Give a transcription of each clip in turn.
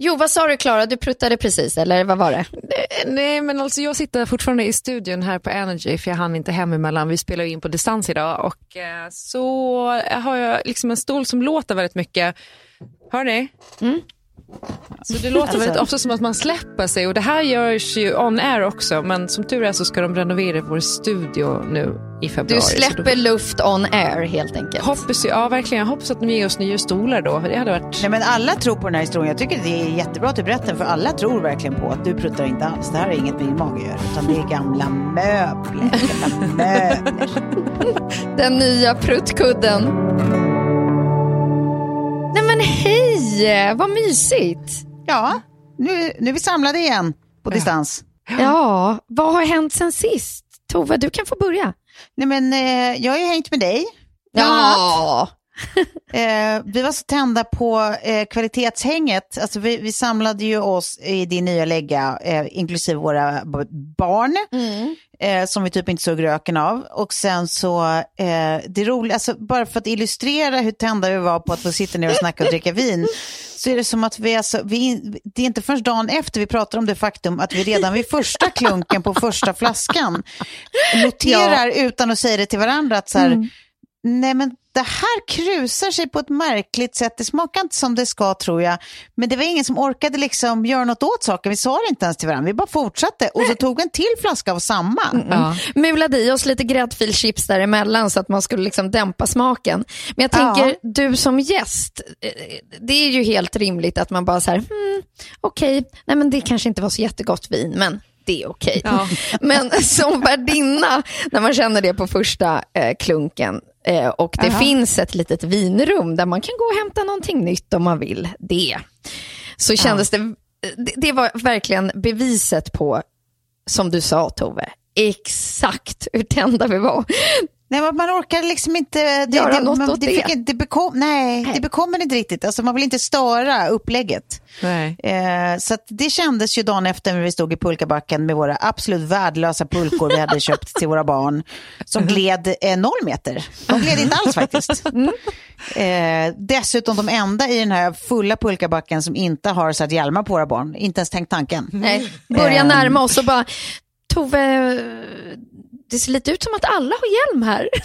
Jo, vad sa du Klara? Du pruttade precis, eller vad var det? Nej, men alltså jag sitter fortfarande i studion här på Energy för jag hann inte hem emellan. Vi spelar in på distans idag och eh, så har jag liksom en stol som låter väldigt mycket. Hör ni? Mm. Så det låter alltså. väldigt ofta som att man släpper sig och det här görs ju on air också men som tur är så ska de renovera vår studio nu i februari. Du släpper då... luft on air helt enkelt. Hoppas, ja verkligen, jag hoppas att de ger oss nya stolar då. Det hade varit... Nej men alla tror på den här historien. Jag tycker det är jättebra att du berättar för alla tror verkligen på att du pruttar inte alls. Det här har inget med din mage att göra utan det är gamla möbler. Gamla möbler. den nya pruttkudden. Nej men hej, vad mysigt. Ja, nu, nu är vi samlade igen på distans. Ja. ja, vad har hänt sen sist? Tove, du kan få börja. Nej men eh, jag har ju hängt med dig. Ja. eh, vi var så tända på eh, kvalitetshänget. Alltså vi, vi, samlade ju oss i din nya lägga, eh, inklusive våra barn. Mm. Eh, som vi typ inte såg röken av. Och sen så, eh, det roliga, alltså, bara för att illustrera hur tända vi var på att få sitta ner och snacka och dricka vin, så är det som att vi, alltså, vi, det är inte först dagen efter vi pratar om det faktum att vi redan vid första klunken på första flaskan noterar ja. utan att säga det till varandra att så här, mm. nej men det här krusar sig på ett märkligt sätt. Det smakar inte som det ska tror jag. Men det var ingen som orkade liksom göra något åt saken. Vi sa det inte ens till varandra. Vi bara fortsatte och så tog en till flaska av samma. Mm. Ja. Mulade i oss lite gräddfilchips däremellan så att man skulle liksom dämpa smaken. Men jag tänker, ja. du som gäst, eh, det är ju helt rimligt att man bara så här, hmm, okej, okay. nej men det kanske inte var så jättegott vin, men det är okej. Okay. Ja. Men som värdinna, när man känner det på första eh, klunken eh, och det Aha. finns ett litet vinrum där man kan gå och hämta någonting nytt om man vill det. Så kändes ja. det, det var verkligen beviset på, som du sa Tove, exakt hur tända vi var. Nej, man orkar liksom inte... Det, Göra det, något man, åt det. Fick, det bekom, nej, nej, det bekommer inte riktigt. Alltså, man vill inte störa upplägget. Eh, så det kändes ju dagen efter när vi stod i pulkabacken med våra absolut värdelösa pulkor vi hade köpt till våra barn. Som gled eh, noll meter. De gled inte alls faktiskt. Mm. Eh, dessutom de enda i den här fulla pulkabacken som inte har satt hjälmar på våra barn. Inte ens tänkt tanken. Nej, börja närma oss och bara Tove, det ser lite ut som att alla har hjälm här.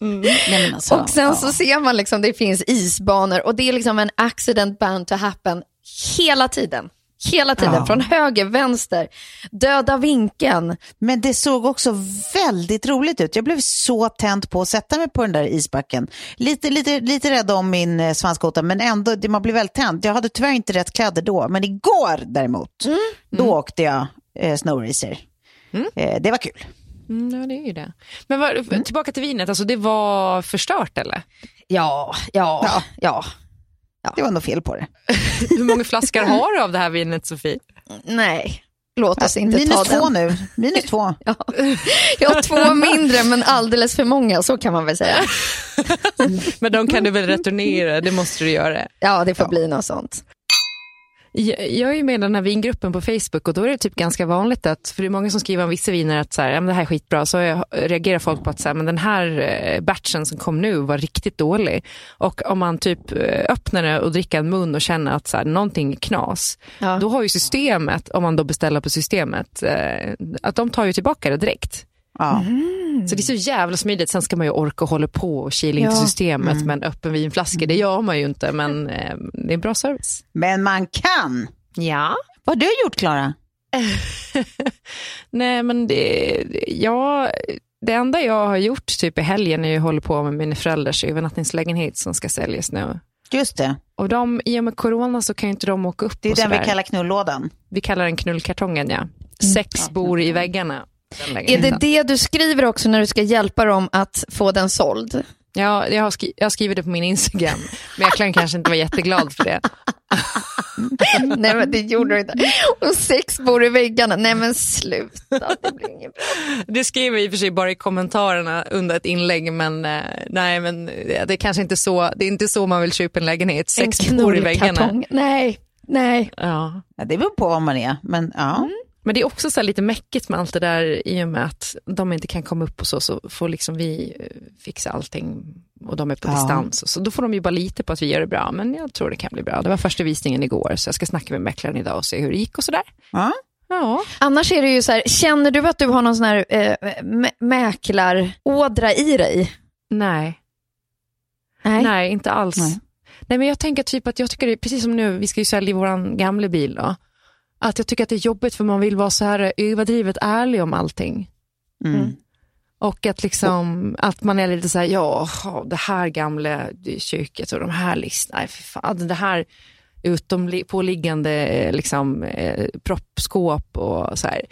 Mm. Nej, alltså, och sen ja. så ser man liksom det finns isbanor och det är liksom en accident bound to happen hela tiden. Hela tiden, ja. från höger, vänster, döda vinkeln. Men det såg också väldigt roligt ut. Jag blev så tänd på att sätta mig på den där isbacken. Lite, lite, lite rädd om min eh, svanskota, men ändå, man blir väldigt tänd. Jag hade tyvärr inte rätt kläder då, men igår däremot, mm. då mm. åkte jag eh, snowracer. Mm. Eh, det var kul. Mm, ja, det är ju det. Men var, mm. tillbaka till vinet, alltså det var förstört eller? Ja, ja, ja. ja. ja. Det var nog fel på det. Hur många flaskor har du av det här vinet, Sofie? Nej, låt oss inte minus ta den. Två nu. Minus två. ja. Jag har två mindre, men alldeles för många, så kan man väl säga. men de kan du väl returnera, det måste du göra. Ja, det får ja. bli något sånt. Jag, är med i den här vingruppen på Facebook och då är det typ ganska vanligt att, för det är många som skriver om vissa viner att så här, ja, men det här är skitbra, så jag, reagerar folk på att så här, men den här eh, batchen som kom nu var riktigt dålig. Och om man typ eh, öppnar det och dricker en mun och känner att så här, någonting är knas, Ja. då har ju systemet, om man då beställer på systemet, eh, att de tar ju tillbaka det direkt. Ja. Så det är så jävla smidigt. Sen ska man ju orka hålla på och kila in till Ja. systemet med en öppen vinflaska. Det gör man ju inte, men eh, det är bra service. Men man kan. Ja. Vad har du gjort, Klara? Nej, men det, ja, det enda jag har gjort typ i helgen är att hålla på med min föräldrars övernattningslägenhet som ska säljas nu. Just det, Och de, i och med corona så kan ju inte de åka upp det är den vi kallar knullådan. vi kallar den knullkartongen, ja. Sex bor i väggarna. Är det det du skriver också när du ska hjälpa dem att få den såld? Ja, jag har, skri- jag har skrivit det på min Instagram, men jag kan kanske inte vara jätteglad för det. Nej men det gjorde du inte. Och sex bor i väggarna. Nej men sluta, det blir inget bra. Det skrev jag i och för sig bara i kommentarerna under ett inlägg, men eh, nej, men det är kanske inte så, det är inte så man vill köpa en lägenhet. Sex bor i väggarna. Nej, nej. Ja. Ja, det beror på vad man är, men ja. Men det är också så här lite mäckigt med allt det där i och med att de inte kan komma upp och så, så får liksom vi eh, fixa allting och de är på Ja. distans. Så då får de ju bara lita på att vi gör det bra, men jag tror det kan bli bra. Det var första visningen igår, så jag ska snacka med mäklaren idag och se hur det gick och sådär. ja. Ja. Annars är det ju så här, känner du att du har någon sån här eh, mä- mäklarådra i dig? Nej. Nej. Nej, inte alls. Nej. Nej. men jag tänker typ att jag tycker det precis som nu, vi ska ju sälja vår gamla bil då. Att jag tycker att det är jobbigt för man vill vara så här överdrivet ärlig om allting. Mm. Och att liksom, att man är lite så här, ja, det här gamla köket och de här listorna, nej fy fan, det här utompåliggande eh, liksom, eh, proppskåp och så här.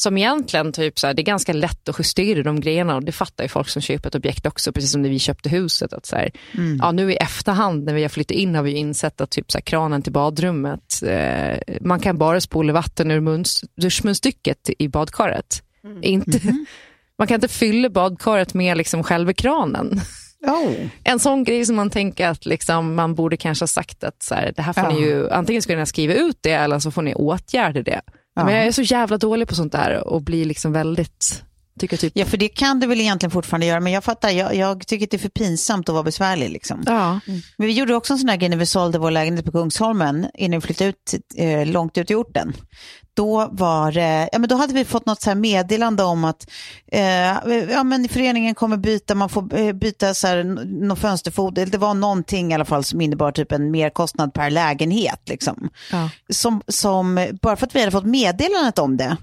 Som egentligen, typ så här, det är ganska lätt att justera de grejerna och det fattar ju folk som köper ett objekt också, precis som när vi köpte huset. Att så här, ja, nu i efterhand när vi har flyttat in har vi insett att typ så här, kranen till badrummet, eh, man kan bara spola vatten ur muns, duschmunstycket i badkaret. Inte, Man kan inte fylla badkaret med liksom själva kranen. Oh. En sån grej som man tänker att liksom, man borde kanske ha sagt att så här, det här får Ja. ni ju, antingen ska ni skriva ut det eller så får ni åtgärda det. Men jag är så jävla dålig på sånt där och blir liksom väldigt, tycker typ, Ja, för det kan du väl egentligen fortfarande göra, men jag fattar, jag, jag tycker att det är för pinsamt att vara besvärlig. Liksom. ja. Men vi gjorde också en sån här grej när vi sålde vår lägenhet på Kungsholmen innan vi flyttade ut, eh, långt ut i orten. Då, var, eh, ja, men då hade vi fått något så här meddelande om att eh, ja, men föreningen kommer byta, man får eh, byta så här, någon fönsterfod. eller Det var någonting i alla fall som innebar typ en merkostnad per lägenhet. Liksom. Ja. Som, som, bara för att vi hade fått meddelandet om det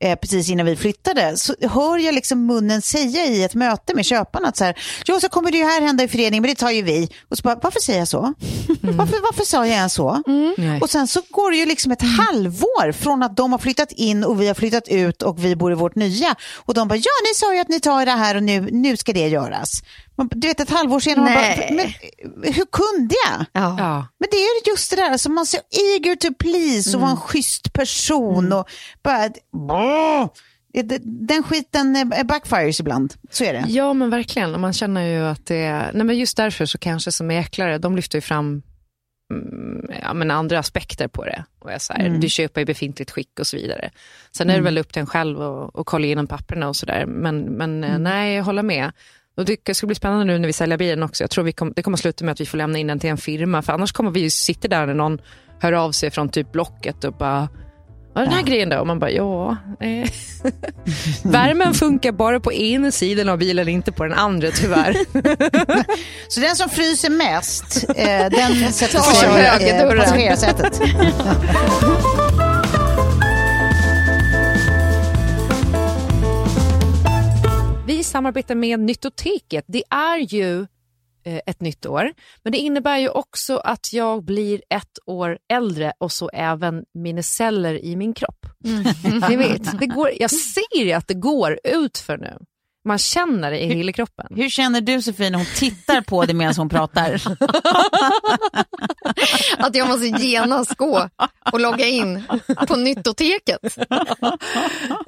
eh, precis innan vi flyttade, så hör jag liksom munnen säga i ett möte med köparna att så här, jo så kommer det ju här hända i föreningen, men det tar ju vi. Och så bara, varför säger jag så? Varför, varför sa jag ens så? Nej. Och sen så går det ju liksom ett halvår från att de har flyttat in och vi har flyttat ut och vi bor i vårt nya. Och de bara, ja ni sa ju att ni tar det här och nu, nu ska det göras. Du vet ett halvår senare, man bara, men hur kunde jag? Ja. Ja. Men det är ju just det där, alltså man ser eager to please och vara en schysst person och bara, den skiten eh, backfires ibland, så är det. ja men verkligen, och man känner ju att det är, nej men just därför så kanske som mäklare, de lyfter ju fram mm, ja, men andra aspekter på det. Och är så här, Du köper i befintligt skick och så vidare. Sen är det väl upp till en själv att kolla igenom papperna och sådär. Men, men eh, nej, jag håller med. Och det ska bli spännande nu när vi säljer bilen också. Jag tror vi kom, det kommer sluta med att vi får lämna in den till en firma. För annars kommer vi ju sitta där när någon hör av sig från typ Blocket och bara Ja, den här grejen då? Och man bara, ja. Eh. Värmen funkar bara på ena sidan av bilen, inte på den andra tyvärr. Så den som fryser mest, eh, den sätter sig i eh, passagerarsätet. samarbetar med Nyttoteket. Det är ju eh, ett nytt år, men det innebär ju också att jag blir ett år äldre och så även mina celler i min kropp. Ni vet, det går, jag ser ju att det går ut för nu. Man känner det i hela kroppen. Hur känner du Sofie när hon tittar på dig medan hon pratar? Att jag måste genast gå och logga in på Nyttoteket.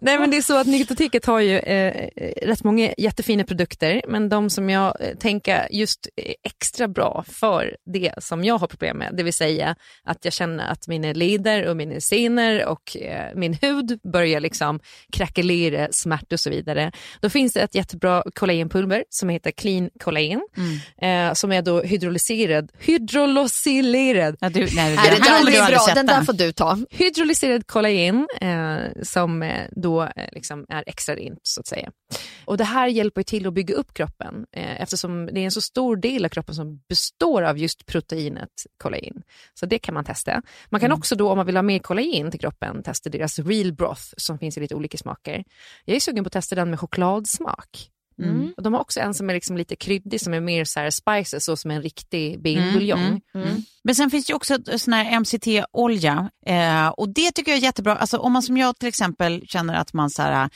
Nej men det är så att Nyttoteket har ju eh, rätt många jättefina produkter men de som jag eh, tänker just extra bra för det som jag har problem med, det vill säga att jag känner att mina leder och mina senor och eh, min hud börjar liksom krackelera, smärta och så vidare. Då finns det ett jättebra kollagenpulver som heter Clean Collagen mm. eh, som är då hydrolyserad, hydrolyserad. Ja, du, nej, Nej, det, där är bra, den där får du ta. Hydrolyserad kollagen eh, som eh, då eh, liksom är extra rent så att säga. Och det här hjälper till att bygga upp kroppen eh, eftersom det är en så stor del av kroppen som består av just proteinet kollagen. Så det kan man testa. Man kan mm. också då om man vill ha mer kollagen till kroppen testa deras real broth som finns i lite olika smaker. Jag är sugen på att testa den med chokladsmak. Mm. Och de har också en som är liksom lite kryddig som är mer så här spices, så som en riktig. Mm, mm, mm, Men sen finns det också sån här MCT-olja eh, och det tycker jag är jättebra. Alltså, om man som jag till exempel känner att man så här,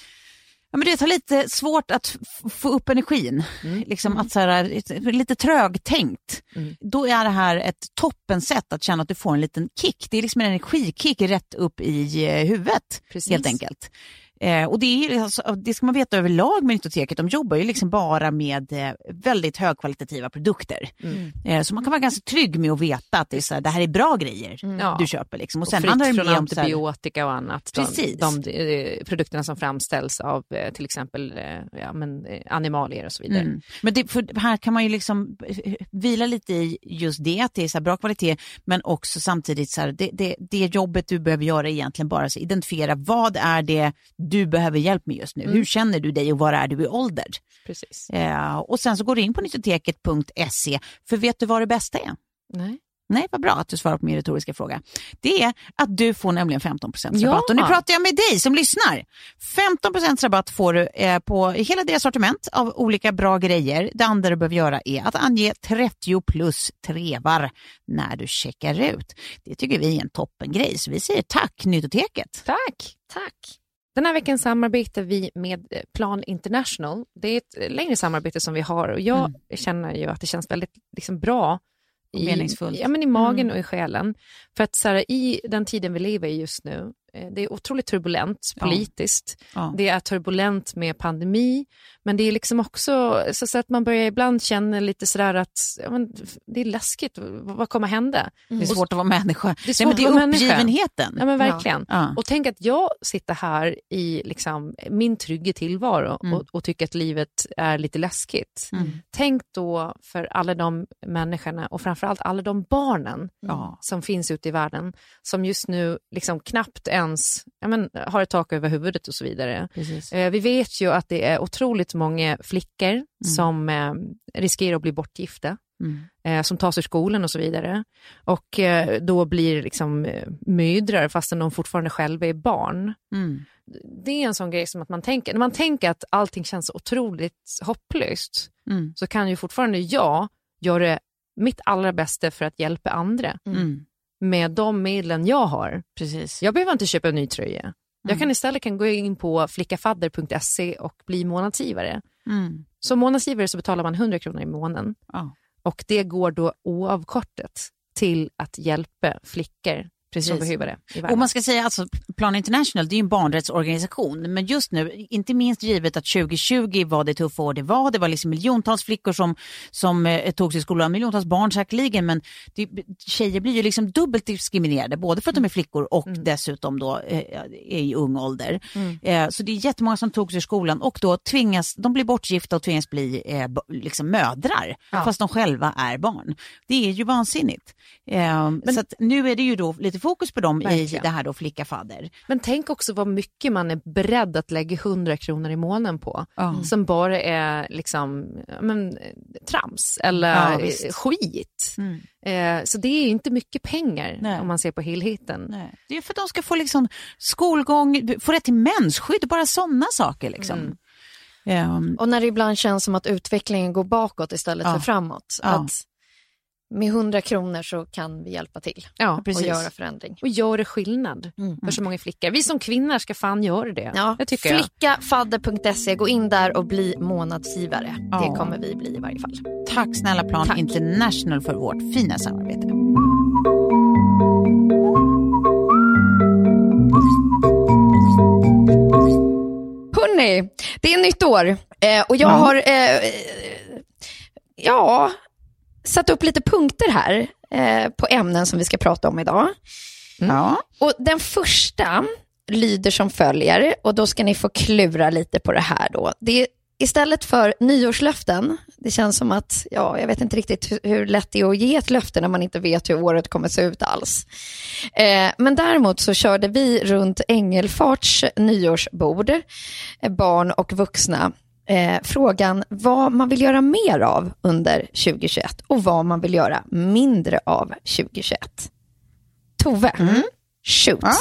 Ja, men det är lite svårt att få upp energin, mm. liksom att så här, lite trögtänkt. Mm. Då är det här ett toppensätt att känna att du får en liten kick. Det är liksom en energikick rätt upp i eh, huvudet Precis. helt enkelt. Eh, och det, är, alltså, det ska man veta överlag med Nyttoteket, de jobbar ju liksom bara med eh, väldigt högkvalitativa produkter. Mm. Eh, så man kan vara ganska trygg med att veta att det, är så här, det här är bra grejer mm. du köper. Liksom. Och, sen och fritt från antibiotika och annat. Precis. De, de, eh, produkterna som framställs av eh, till exempel eh, ja, men, animalier och så vidare. Mm. Men det, här kan man ju liksom vila lite i just det, att det är så bra kvalitet, men också samtidigt så här, det, det, det jobbet du behöver göra egentligen bara så identifiera vad är det du behöver hjälp med just nu. Mm. Hur känner du dig och var är du i ålder? Precis. Eh, och sen så går du in på nyttoteket.se, för vet du vad det bästa är? Nej. Nej, vad bra att du svarar på min retoriska fråga. Det är att du får nämligen 15 rabatt. Ja. Och nu pratar jag med dig som lyssnar. 15 rabatt får du eh, på hela deras sortiment av olika bra grejer. Det andra du behöver göra är att ange 30 plus trevar när du checkar ut. Det tycker vi är en toppengrej, så vi säger tack Nyttoteket. Tack. Tack. Den här veckan samarbetar vi med eh, Plan International. Det är ett längre samarbete som vi har och jag mm. känner ju att det känns väldigt liksom, bra i, meningsfullt. Ja, men i magen mm. och i själen. För att så här, i den tiden vi lever i just nu, eh, det är otroligt turbulent politiskt. Ja. Ja. Det är turbulent med pandemi, men det är liksom också så att man börjar ibland känna lite sådär att ja, men, det är läskigt, vad kommer hända? Mm. Det är svårt att vara människa. Det är, svårt Nej, men det är uppgivenheten. Ja, men verkligen. Ja. Och tänk att jag sitter här i liksom, min trygga tillvaro mm. och, och, tycker att livet är lite läskigt. Mm. Tänk då för alla de människorna och framförallt alla de barnen som finns ute i världen som just nu liksom knappt ens ja, men, har ett tak över huvudet och så vidare. Eh, vi vet ju att det är otroligt många flickor mm. som eh, riskerar att bli bortgifta. Mm. Eh, som tas ur skolan och så vidare. Och eh, då blir liksom eh, mödrar fastän de fortfarande själva är barn. Mm. Det är en sån grej som att man tänker, när man tänker att allting känns otroligt hopplöst mm. så kan ju fortfarande jag göra mitt allra bästa för att hjälpa andra mm. Med de medlen jag har. Precis. Jag behöver inte köpa en ny tröja. Jag kan mm. istället kan gå in på flickafadder.se och bli månadsgivare. Mm. Som månadsgivare så betalar man 100 kronor i månaden. Oh. Och det går då oavkortat till att hjälpa flickor Precis. som behöver det. Och man ska säga alltså Plan International, det är ju en barnrättsorganisation, men just nu, inte minst givet att 2020 var det tuffa år det var, det var liksom miljontals flickor som, som eh, togs i skolan, miljontals barn säkerligen, men det, tjejer blir ju liksom dubbelt diskriminerade, både för att de är flickor och mm. dessutom då eh, är i ung ålder. Mm. Eh, så det är jättemånga som togs ur skolan och då tvingas, de blir bortgifta och tvingas bli eh, liksom mödrar, ja. fast de själva är barn. Det är ju vansinnigt. Eh, men, så nu är det ju då lite fokus på dem Verkligen. i det här då Flicka fadder. Men tänk också vad mycket man är beredd att lägga 100 kronor i månaden på. Mm. Som bara är liksom, men, trams eller ja, skit. Mm. Eh, så det är inte mycket pengar Nej. om man ser på helheten. Nej. Det är för att de ska få liksom skolgång, få rätt till mensskydd, bara sådana saker. Liksom. Mm. Um, och när det ibland känns som att utvecklingen går bakåt istället ja. för framåt. Ja. Att med 100 kronor så kan vi hjälpa till ja, och göra förändring. Och göra skillnad mm, mm. för så många flickor. Vi som kvinnor ska fan göra det. Ja. det Flickafadder.se, gå in där och bli månadsgivare. Ja. Det kommer vi bli i varje fall. Tack snälla Plan Tack. International för vårt fina samarbete. Hörni, det är nytt år eh, och jag har... Eh, eh ja, satt upp lite punkter här eh, på ämnen som vi ska prata om idag. Ja. Och Den första lyder som följer och då ska ni få klura lite på det här då. Det är istället för nyårslöften, det känns som att, ja, jag vet inte riktigt hur, hur lätt det är att ge ett löfte när man inte vet hur året kommer se ut alls. Eh, men däremot så körde vi runt Ängelfarts nyårsbord, eh, barn och vuxna, eh, frågan vad man vill göra mer av under 2021 och vad man vill göra mindre av 2021. Tove, shoot. Ja.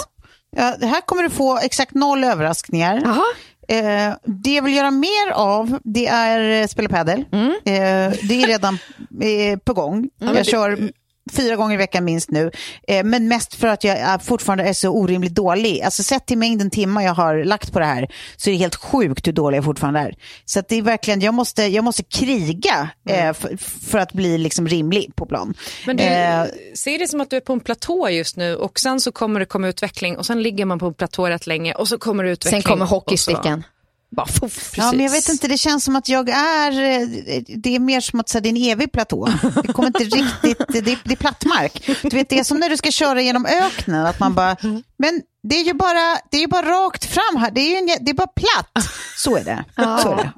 Ja, det här kommer du få exakt noll överraskningar. Jaha. Eh, det jag vill göra mer av, det är eh, spela padel. Mm. Eh, det är redan eh, på gång. jag kör fyra gånger i veckan minst nu. Eh, men mest för att jag är fortfarande är så orimligt dålig. Alltså sett till mängden timmar jag har lagt på det här så är det helt sjukt hur dålig jag fortfarande är. Så att det är verkligen, jag måste, jag måste kriga eh, för, för att bli liksom rimlig på plan. Men du, Eh, ser det som att du är på en platå just nu och sen så kommer det komma utveckling och sen ligger man på en platå rätt länge och så kommer det utveckling. Sen kommer hockeysticken. Bara fuff. Ja, men jag vet inte, det känns som att jag är, eh, det är mer som att säga, det är en evig platå. Det kommer inte riktigt, det är, det är plattmark. Du vet, det är som när du ska köra genom öknen, att man bara, men det är ju bara, det är ju bara rakt fram här, det är, ju en, det är bara platt. Så är det. Så är det.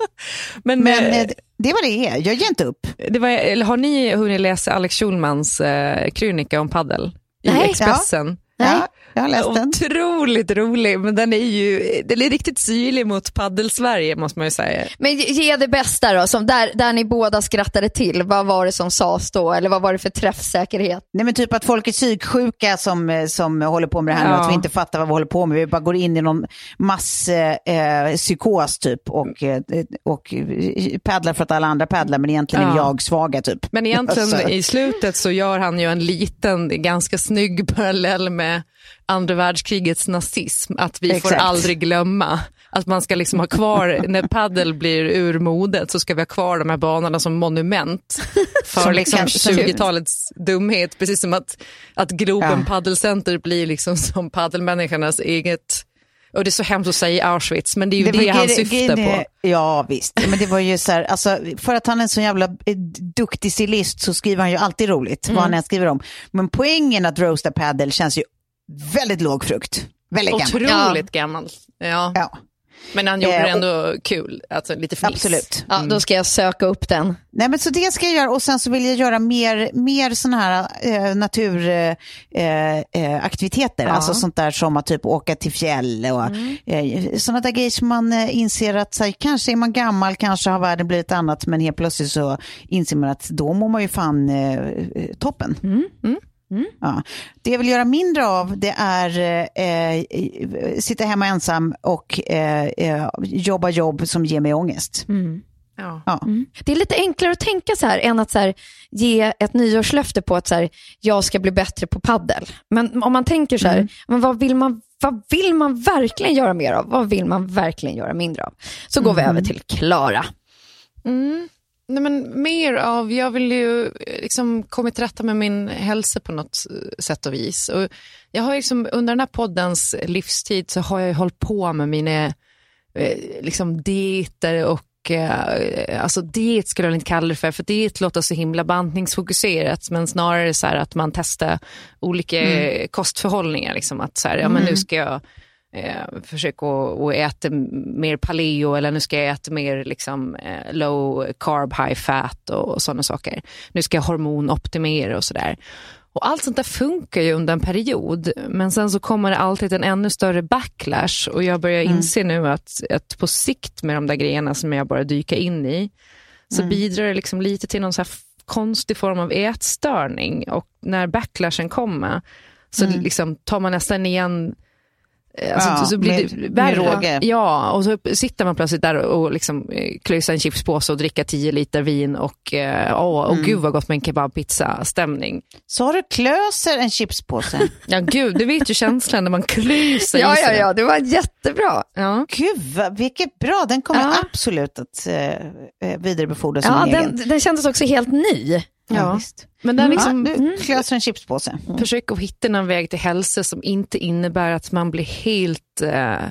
Men, Men eh, eh, det vad det är, jag ger inte upp. det var, eller har ni hunnit läsa Alex Schulmans eh, krönika om paddel i Nej. Expressen? Ja, jag har läst den. Otroligt rolig, men den är ju den är riktigt syrlig mot paddel-Sverige måste man ju säga. Men ge- det bästa då, som där, där ni båda skrattade till. Vad var det som sades då? Eller vad var det för träffsäkerhet? Nej men typ att folk är psyksjuka som, eh, som håller på med det här nu, Ja. att vi inte fattar vad vi håller på med. Vi bara går in i någon masspsykos eh, psykos typ och, eh, och eh, paddlar för att alla andra paddlar men egentligen är Ja. jag svaga typ. Men egentligen i slutet så gör han ju en liten, ganska snygg parallell med andra världskrigets nazism. Att vi får Exakt. aldrig glömma att man ska liksom ha kvar, när paddel blir ur modet så ska vi ha kvar de här banorna som monument för Som liksom kan- som- 20-talets dumhet. Precis som att, att Globen Ja. paddelcenter blir liksom som paddelmänniskornas eget och det är så hemskt att säga Auschwitz, men det är ju det, var han syftar på. Ja visst, men det var ju så här, alltså, för att han är en så jävla eh, duktig stilist så skriver han ju alltid roligt, vad han än skriver om. Men poängen att roasta paddle känns ju väldigt låg frukt. Väldigt gammal. Otroligt gammal. Ja. Ja, Men han gjorde Eh, det och- ändå kul, alltså lite fniss. absolut. Ja, Då ska jag söka upp den. Nej, men så det ska jag göra och sen så vill jag göra mer, mer sådana här eh, naturaktiviteter. Eh, eh, aktiviteter. Alltså sånt där som att typ åka till fjäll och eh, sådana där grejer som man eh, inser att så här, kanske är man gammal, kanske har världen blivit annat men helt plötsligt så inser man att då mår man ju fan eh, eh, toppen. Ja. Det jag vill göra mindre av det är eh, sitta hemma ensam och eh, eh, jobba jobb som ger mig ångest. Ja. Ja. Det är lite enklare att tänka så här än att så här, ge ett nyårslöfte på att så här, jag ska bli bättre på paddel. Men om man tänker så här, men vad, vill man, vad vill man verkligen göra mer av? Vad vill man verkligen göra mindre av? Så går vi över till Klara. Nej, men mer av, jag vill ju eh, liksom komma till rätta med min hälsa på något eh, sätt och vis. Och jag har liksom, under den här poddens livstid så har jag ju hållit på med mina eh, liksom dieter och eh, alltså diet skulle jag inte kalla det för, för diet låter så himla bantningsfokuserat, men snarare så här att man testar olika eh, kostförhållningar. Liksom, att så här, ja, men nu ska jag eh, försöka att att äta mer paleo eller nu ska jag äta mer liksom, eh, low carb, high fat och, och sådana saker. Nu ska jag hormonoptimera och sådär. Och allt sånt där funkar ju under en period, men sen så kommer det alltid en ännu större backlash och jag börjar inse nu att, att på sikt med de där grejerna som jag bara dyka in i, så bidrar det liksom lite till någon så konstig form av ätstörning och när backlashen kommer så liksom tar man nästan igen Alltså, Ja, så, blir med- det värre. råge. Ja, och så sitter man plötsligt där och liksom eh, klösa en chipspåse och dricka 10 liter vin och eh, åh, Mm. och gud vad gott med en kebabpizza-stämning. Så du klöser en chipspåse? Ja, gud, du vet ju känslan när man klöser Ja, ja, ja, det var jättebra. ja. Gud, vad- vilket bra. Den kommer Ja. absolut att eh, eh, vidarebefordra som Ja, den, den kändes också helt ny. Ja. visst. Men den liksom, ja, du klöser en chipspåse. försök att hitta någon väg till hälsa som inte innebär att man blir helt eh,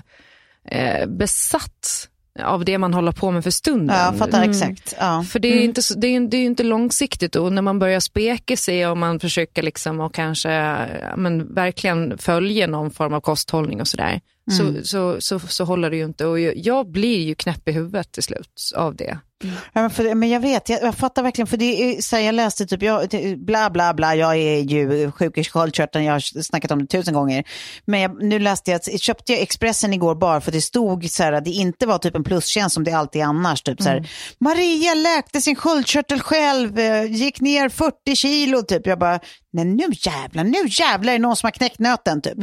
eh, besatt av det man håller på med för stunden. Ja, fattar exakt. Ja. För det är, inte, så- det, är, det är ju inte långsiktigt och när man börjar speka sig och man försöker liksom och kanske men, verkligen följa någon form av kosthållning och sådär, så, så, så, så håller det ju inte. Och jag, jag blir ju knäpp i huvudet till slut av det. Ja, men, för, men jag vet, jag, jag fattar verkligen, för det är, så här, jag läste typ, jag, bla bla bla, jag är ju sjuk i sköldkörteln, jag har snackat om det tusen gånger. Men jag, nu läste jag, köpte jag Expressen igår bara för det stod så här, att det inte var typ en plustjänst som det alltid är annars. Typ så här, Maria läkte sin sköldkörtel själv, eh, gick ner 40 kilo typ. Jag bara, nej nu jävlar, nu jävlar är det någon som har knäckt nöten typ.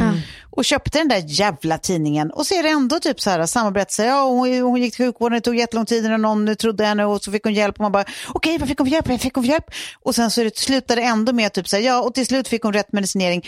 Och köpte den där jävla tidningen och så är det ändå typ så här, berättelse, ja hon, hon gick till sjukvården, det tog jättelång tid innan någon trodde henne och så fick hon hjälp och man bara, okej vad fick hon för hjälp, vad fick hon för hjälp? Och sen så det, slutade ändå med typ så här, ja och till slut fick hon rätt medicinering.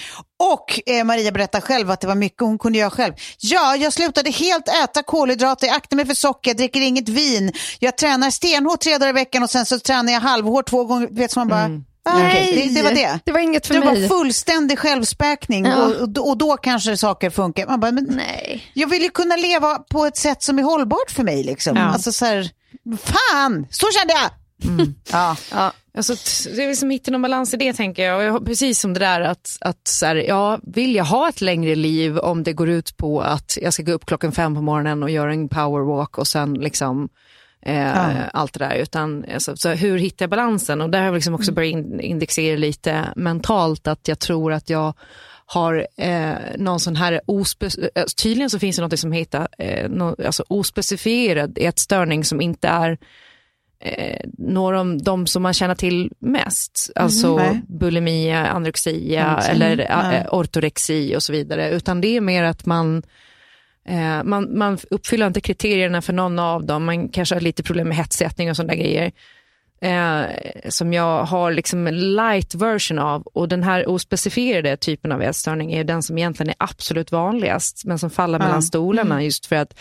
Och eh, Maria berättar själv att det var mycket hon kunde göra själv. Ja, jag slutade helt äta kolhydrater, jag aktar mig för socker, jag dricker inget vin, jag tränar stenhårt tre dagar i veckan och sen så tränar jag halvhårt två gånger, vet så man bara, ah, okej, det, det var det. Det var inget för Det var mig. fullständig självspäkning Ja. och, och, då- och då kanske saker funkar. Man bara, men Nej. jag vill ju kunna leva på ett sätt som är hållbart för mig. Liksom. Ja. Alltså så här, fan, så kände jag. Ja. Ja. Alltså, det är liksom hitta någon balans i det tänker jag. Och jag precis som det där att, att så här, ja, vill jag ha ett längre liv om det går ut på att jag ska gå upp klockan fem på morgonen och göra en powerwalk och sen liksom eh, allt det där. Utan, alltså, så hur hittar jag balansen? Och där har jag liksom också börjat in, indexera lite mentalt att jag tror att jag har eh, någon sån här, ospe- eh, tydligen så finns det något som heter eh, no, alltså ospecifierad ätstörning som inte är eh, några av de som man känner till mest. Alltså Nej. bulimia, anorexia Anorexia. eller Mm. eh, ortorexi och så vidare. Utan det är mer att man Eh, man, man uppfyller inte kriterierna för någon av dem. Man kanske har lite problem med hetsättning och sådana grejer. Eh, som jag har liksom en light version av. Och den här ospecifierade typen av ätstörning är den som egentligen är absolut vanligast. Men som faller mellan stolarna just för att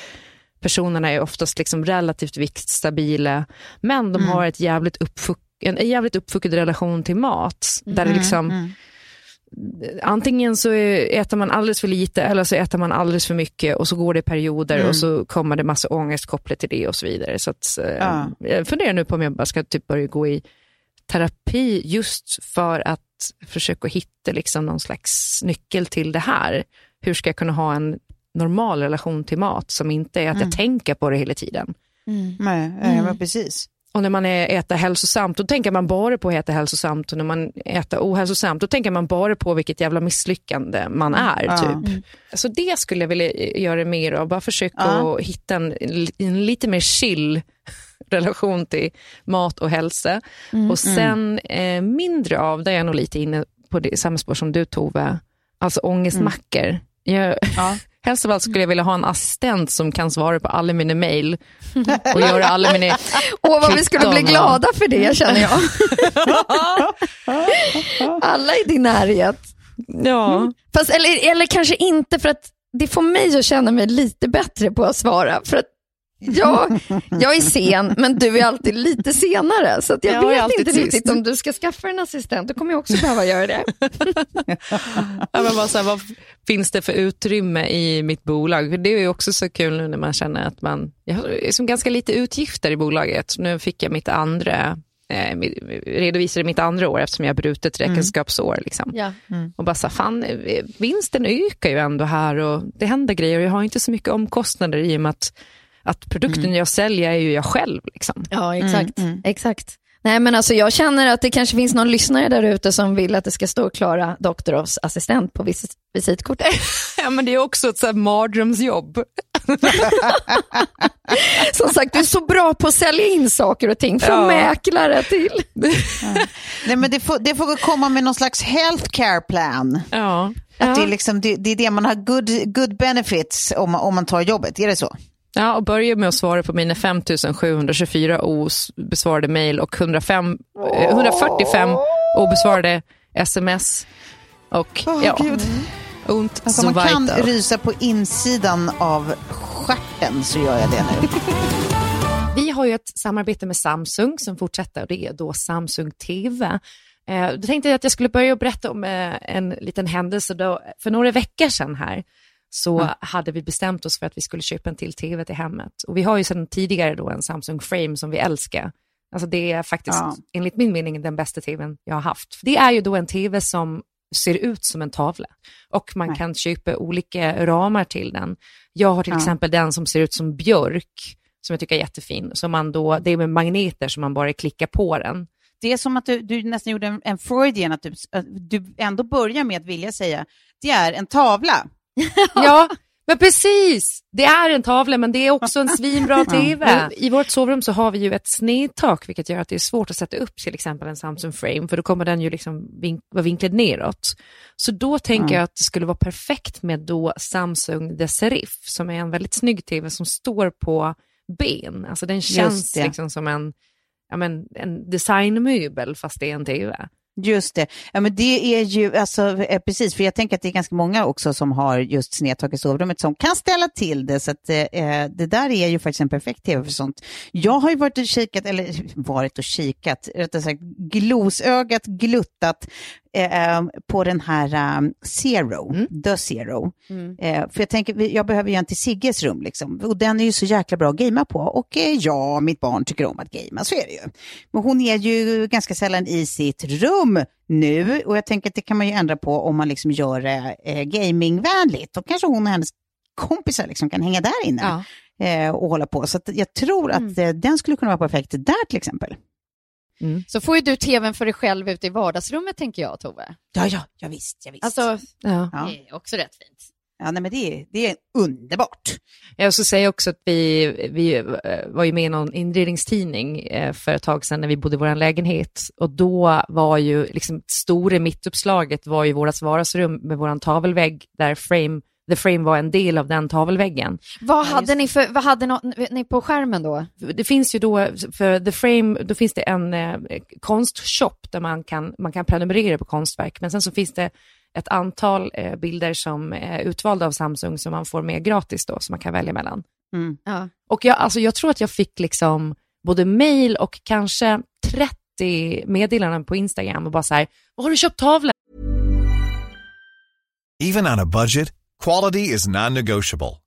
personerna är oftast liksom relativt viktstabila. Men de har ett jävligt uppfuck, en, en jävligt uppfuckad relation till mat. Där det liksom antingen så äter man alldeles för lite eller så äter man alldeles för mycket och så går det perioder och så kommer det massa ångest kopplat till det och så vidare. Så att, eh, Ja. Jag funderar nu på om jag bara ska typ börja gå i terapi just för att försöka hitta liksom någon slags nyckel till det här. Hur ska jag kunna ha en normal relation till mat som inte är att jag tänker på det hela tiden. Nej, nej, men precis. Och när man äter hälsosamt, då tänker man bara på att äta hälsosamt. Och när man äter ohälsosamt, då tänker man bara på vilket jävla misslyckande man är. Ja. Typ. Så det skulle jag vilja göra mer av. Bara försöka att hitta en, en lite mer chill relation till mat och hälsa. Och sen eh, mindre av, där är jag nog lite inne på det samma spår som du Tove, alltså ångestmackor. Jag, Ja. Helst av allt skulle jag vilja ha en assistent som kan svara på alla mina mejl och göra alla mina Åh, vad vi skulle bli glada för det känner jag. Alla i din närhet. Ja. Fast, eller, eller kanske inte för att det får mig att känna mig lite bättre på att svara. För att ja, jag är sen, men du är alltid lite senare. Så att jag Jag vet inte sist. riktigt om du ska skaffa en assistent. Då kommer jag också behöva göra det. Ja, men bara så här, vad finns det för utrymme i mitt bolag? För det är ju också så kul nu när man känner att man, jag har liksom ganska lite utgifter i bolaget. Nu fick jag mitt andra, eh, redovisade mitt andra år eftersom jag har brutit räkenskapsår. Liksom. Ja. Och bara så fan, eh, vinsten ökar ju ändå här och det händer grejer och jag har inte så mycket omkostnader i och med att, att produkten jag säljer är ju jag själv. Liksom. Ja, exakt. exakt. Nej, men alltså, jag känner att det kanske finns någon lyssnare där ute som vill att det ska stå Klara Doktorovs assistent på vis- visitkortet. Ja, men det är också ett så mardrömsjobb. Som sagt, du är så bra på att sälja in saker och ting, från Ja. mäklare till... Nej, men det, får, det får komma med någon slags healthcare plan. Ja. Att det, är liksom, det, det är det man har good, good benefits om, om man tar jobbet, är det så? Ja, och börja med att svara på mina 5724 obesvarade mejl och 105, eh, 145 obesvarade sms. Och ja, ont Alltså, så om man kan rysa på insidan av stjärten så gör jag det nu. Vi har ju ett samarbete med Samsung som fortsätter och det är då Samsung TV. Eh, då tänkte jag att jag skulle börja berätta om eh, en liten händelse då, för några veckor sedan här så mm. hade vi bestämt oss för att vi skulle köpa en till tv till hemmet. Och vi har ju sedan tidigare då en Samsung Frame som vi älskar. Alltså det är faktiskt, ja. enligt min mening, den bästa tvn jag har haft. Det är ju då en tv som ser ut som en tavla och man Nej. kan köpa olika ramar till den. Jag har till ja. exempel den som ser ut som björk, som jag tycker är jättefin. Som man då, det är med magneter som man bara klickar på den. Det är som att du, du nästan gjorde en, en Freudian, att du, att du ändå börjar med att vilja säga, det är en tavla. Ja, men precis, det är en tavla men det är också en svinbra TV. I vårt sovrum så har vi ju ett snedtak vilket gör att det är svårt att sätta upp till exempel en Samsung Frame för då kommer den ju liksom vink vara vinklad neråt. Så då tänker mm. jag att det skulle vara perfekt med då Samsung The Serif som är en väldigt snygg TV som står på ben. Alltså den känns liksom som en, ja, men, en designmöbel fast det är en TV. Just det. Ja, men det är ju, alltså, eh, precis, för jag tänker att det är ganska många också som har just snedtak i sovrummet som kan ställa till det, så att eh, eh, det där är ju faktiskt en perfekt tv för sånt. Jag har ju varit och kikat, eller varit och kikat, rättare sagt glosögat, gluttat eh, på den här um, Zero, mm. The Zero. Mm. Eh, för jag tänker, jag behöver ju en till Sigges rum liksom. Och den är ju så jäkla bra att gamea på. Och eh, ja, mitt barn tycker om att gamea, så är det ju. Men hon är ju ganska sällan i sitt rum nu. Och jag tänker att det kan man ju ändra på om man liksom gör det eh, gamingvänligt. Då kanske hon och hennes kompisar liksom kan hänga där inne. Ja. Eh, och hålla på. Så jag tror att mm. Eh, den skulle kunna vara perfekt där till exempel. Mm. Så får ju du tvn för dig själv ute i vardagsrummet, tänker jag, Tove. Ja, ja, ja visst. Ja, visst. Alltså, ja. det är också rätt fint. Ja, nej, men det, är, det är underbart. Jag ska säga också att vi, vi eh, var ju med i någon inredningstidning eh, för ett tag sedan när vi bodde i vår lägenhet och då var ju liksom stora mittuppslaget var ju vårt vardagsrum med vår tavelvägg där frame The Frame var en del av den tavelväggen. Vad hade, ni, för, vad hade ni på skärmen då? Det finns ju då, för The Frame, då finns det en eh, konstshop där man kan, man kan prenumerera på konstverk, men sen så finns det ett antal eh, bilder som är utvalda av Samsung som man får med gratis då, som man kan välja mellan. Mm. Ja. Och jag, alltså, jag tror att jag fick liksom både mail och kanske 30 meddelanden på Instagram och bara så här, har du köpt tavlor? Even on a budget Quality is non-negotiable.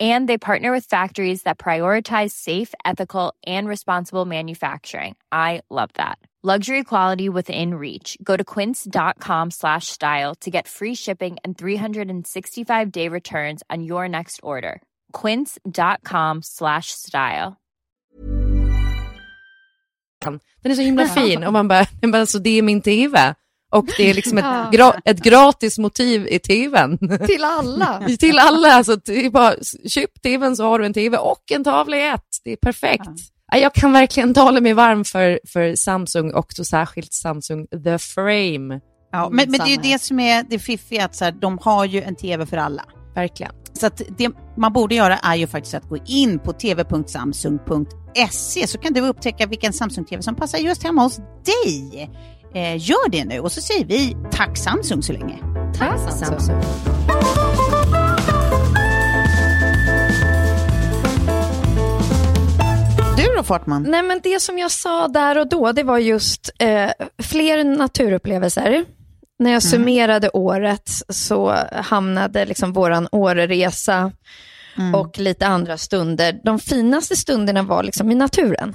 and they partner with factories that prioritize safe ethical and responsible manufacturing. I love that. Luxury quality within reach. Go to quince.com slash style to get free shipping and 365 day returns on your next order. quince.com slash style. Den är så himla fin. Och man bara, alltså det är min tv Och det är liksom ett, gra ett gratis motiv i tvn. Till alla. Till alla. Alltså, det är bara, köp tvn så har du en tv och en tavla i ett. Det är perfekt. Ja. Jag kan verkligen tala mig varm för, för Samsung och då särskilt Samsung The Frame. Ja, men, men det är ju det som är det fiffiga, att så här, de har ju en tv för alla. Verkligen. Så att det man borde göra är ju faktiskt att gå in på tv.samsung.se så kan du upptäcka vilken Samsung-tv som passar just hemma hos dig. Eh, gör det nu och så säger vi tack Samsung så länge. Tack, tack Samsung. Du då Fartman? Nej men det som jag sa där och då det var just eh, fler naturupplevelser. när jag summerade året så hamnade liksom våran Åreresa och lite andra stunder. De finaste stunderna var liksom i naturen.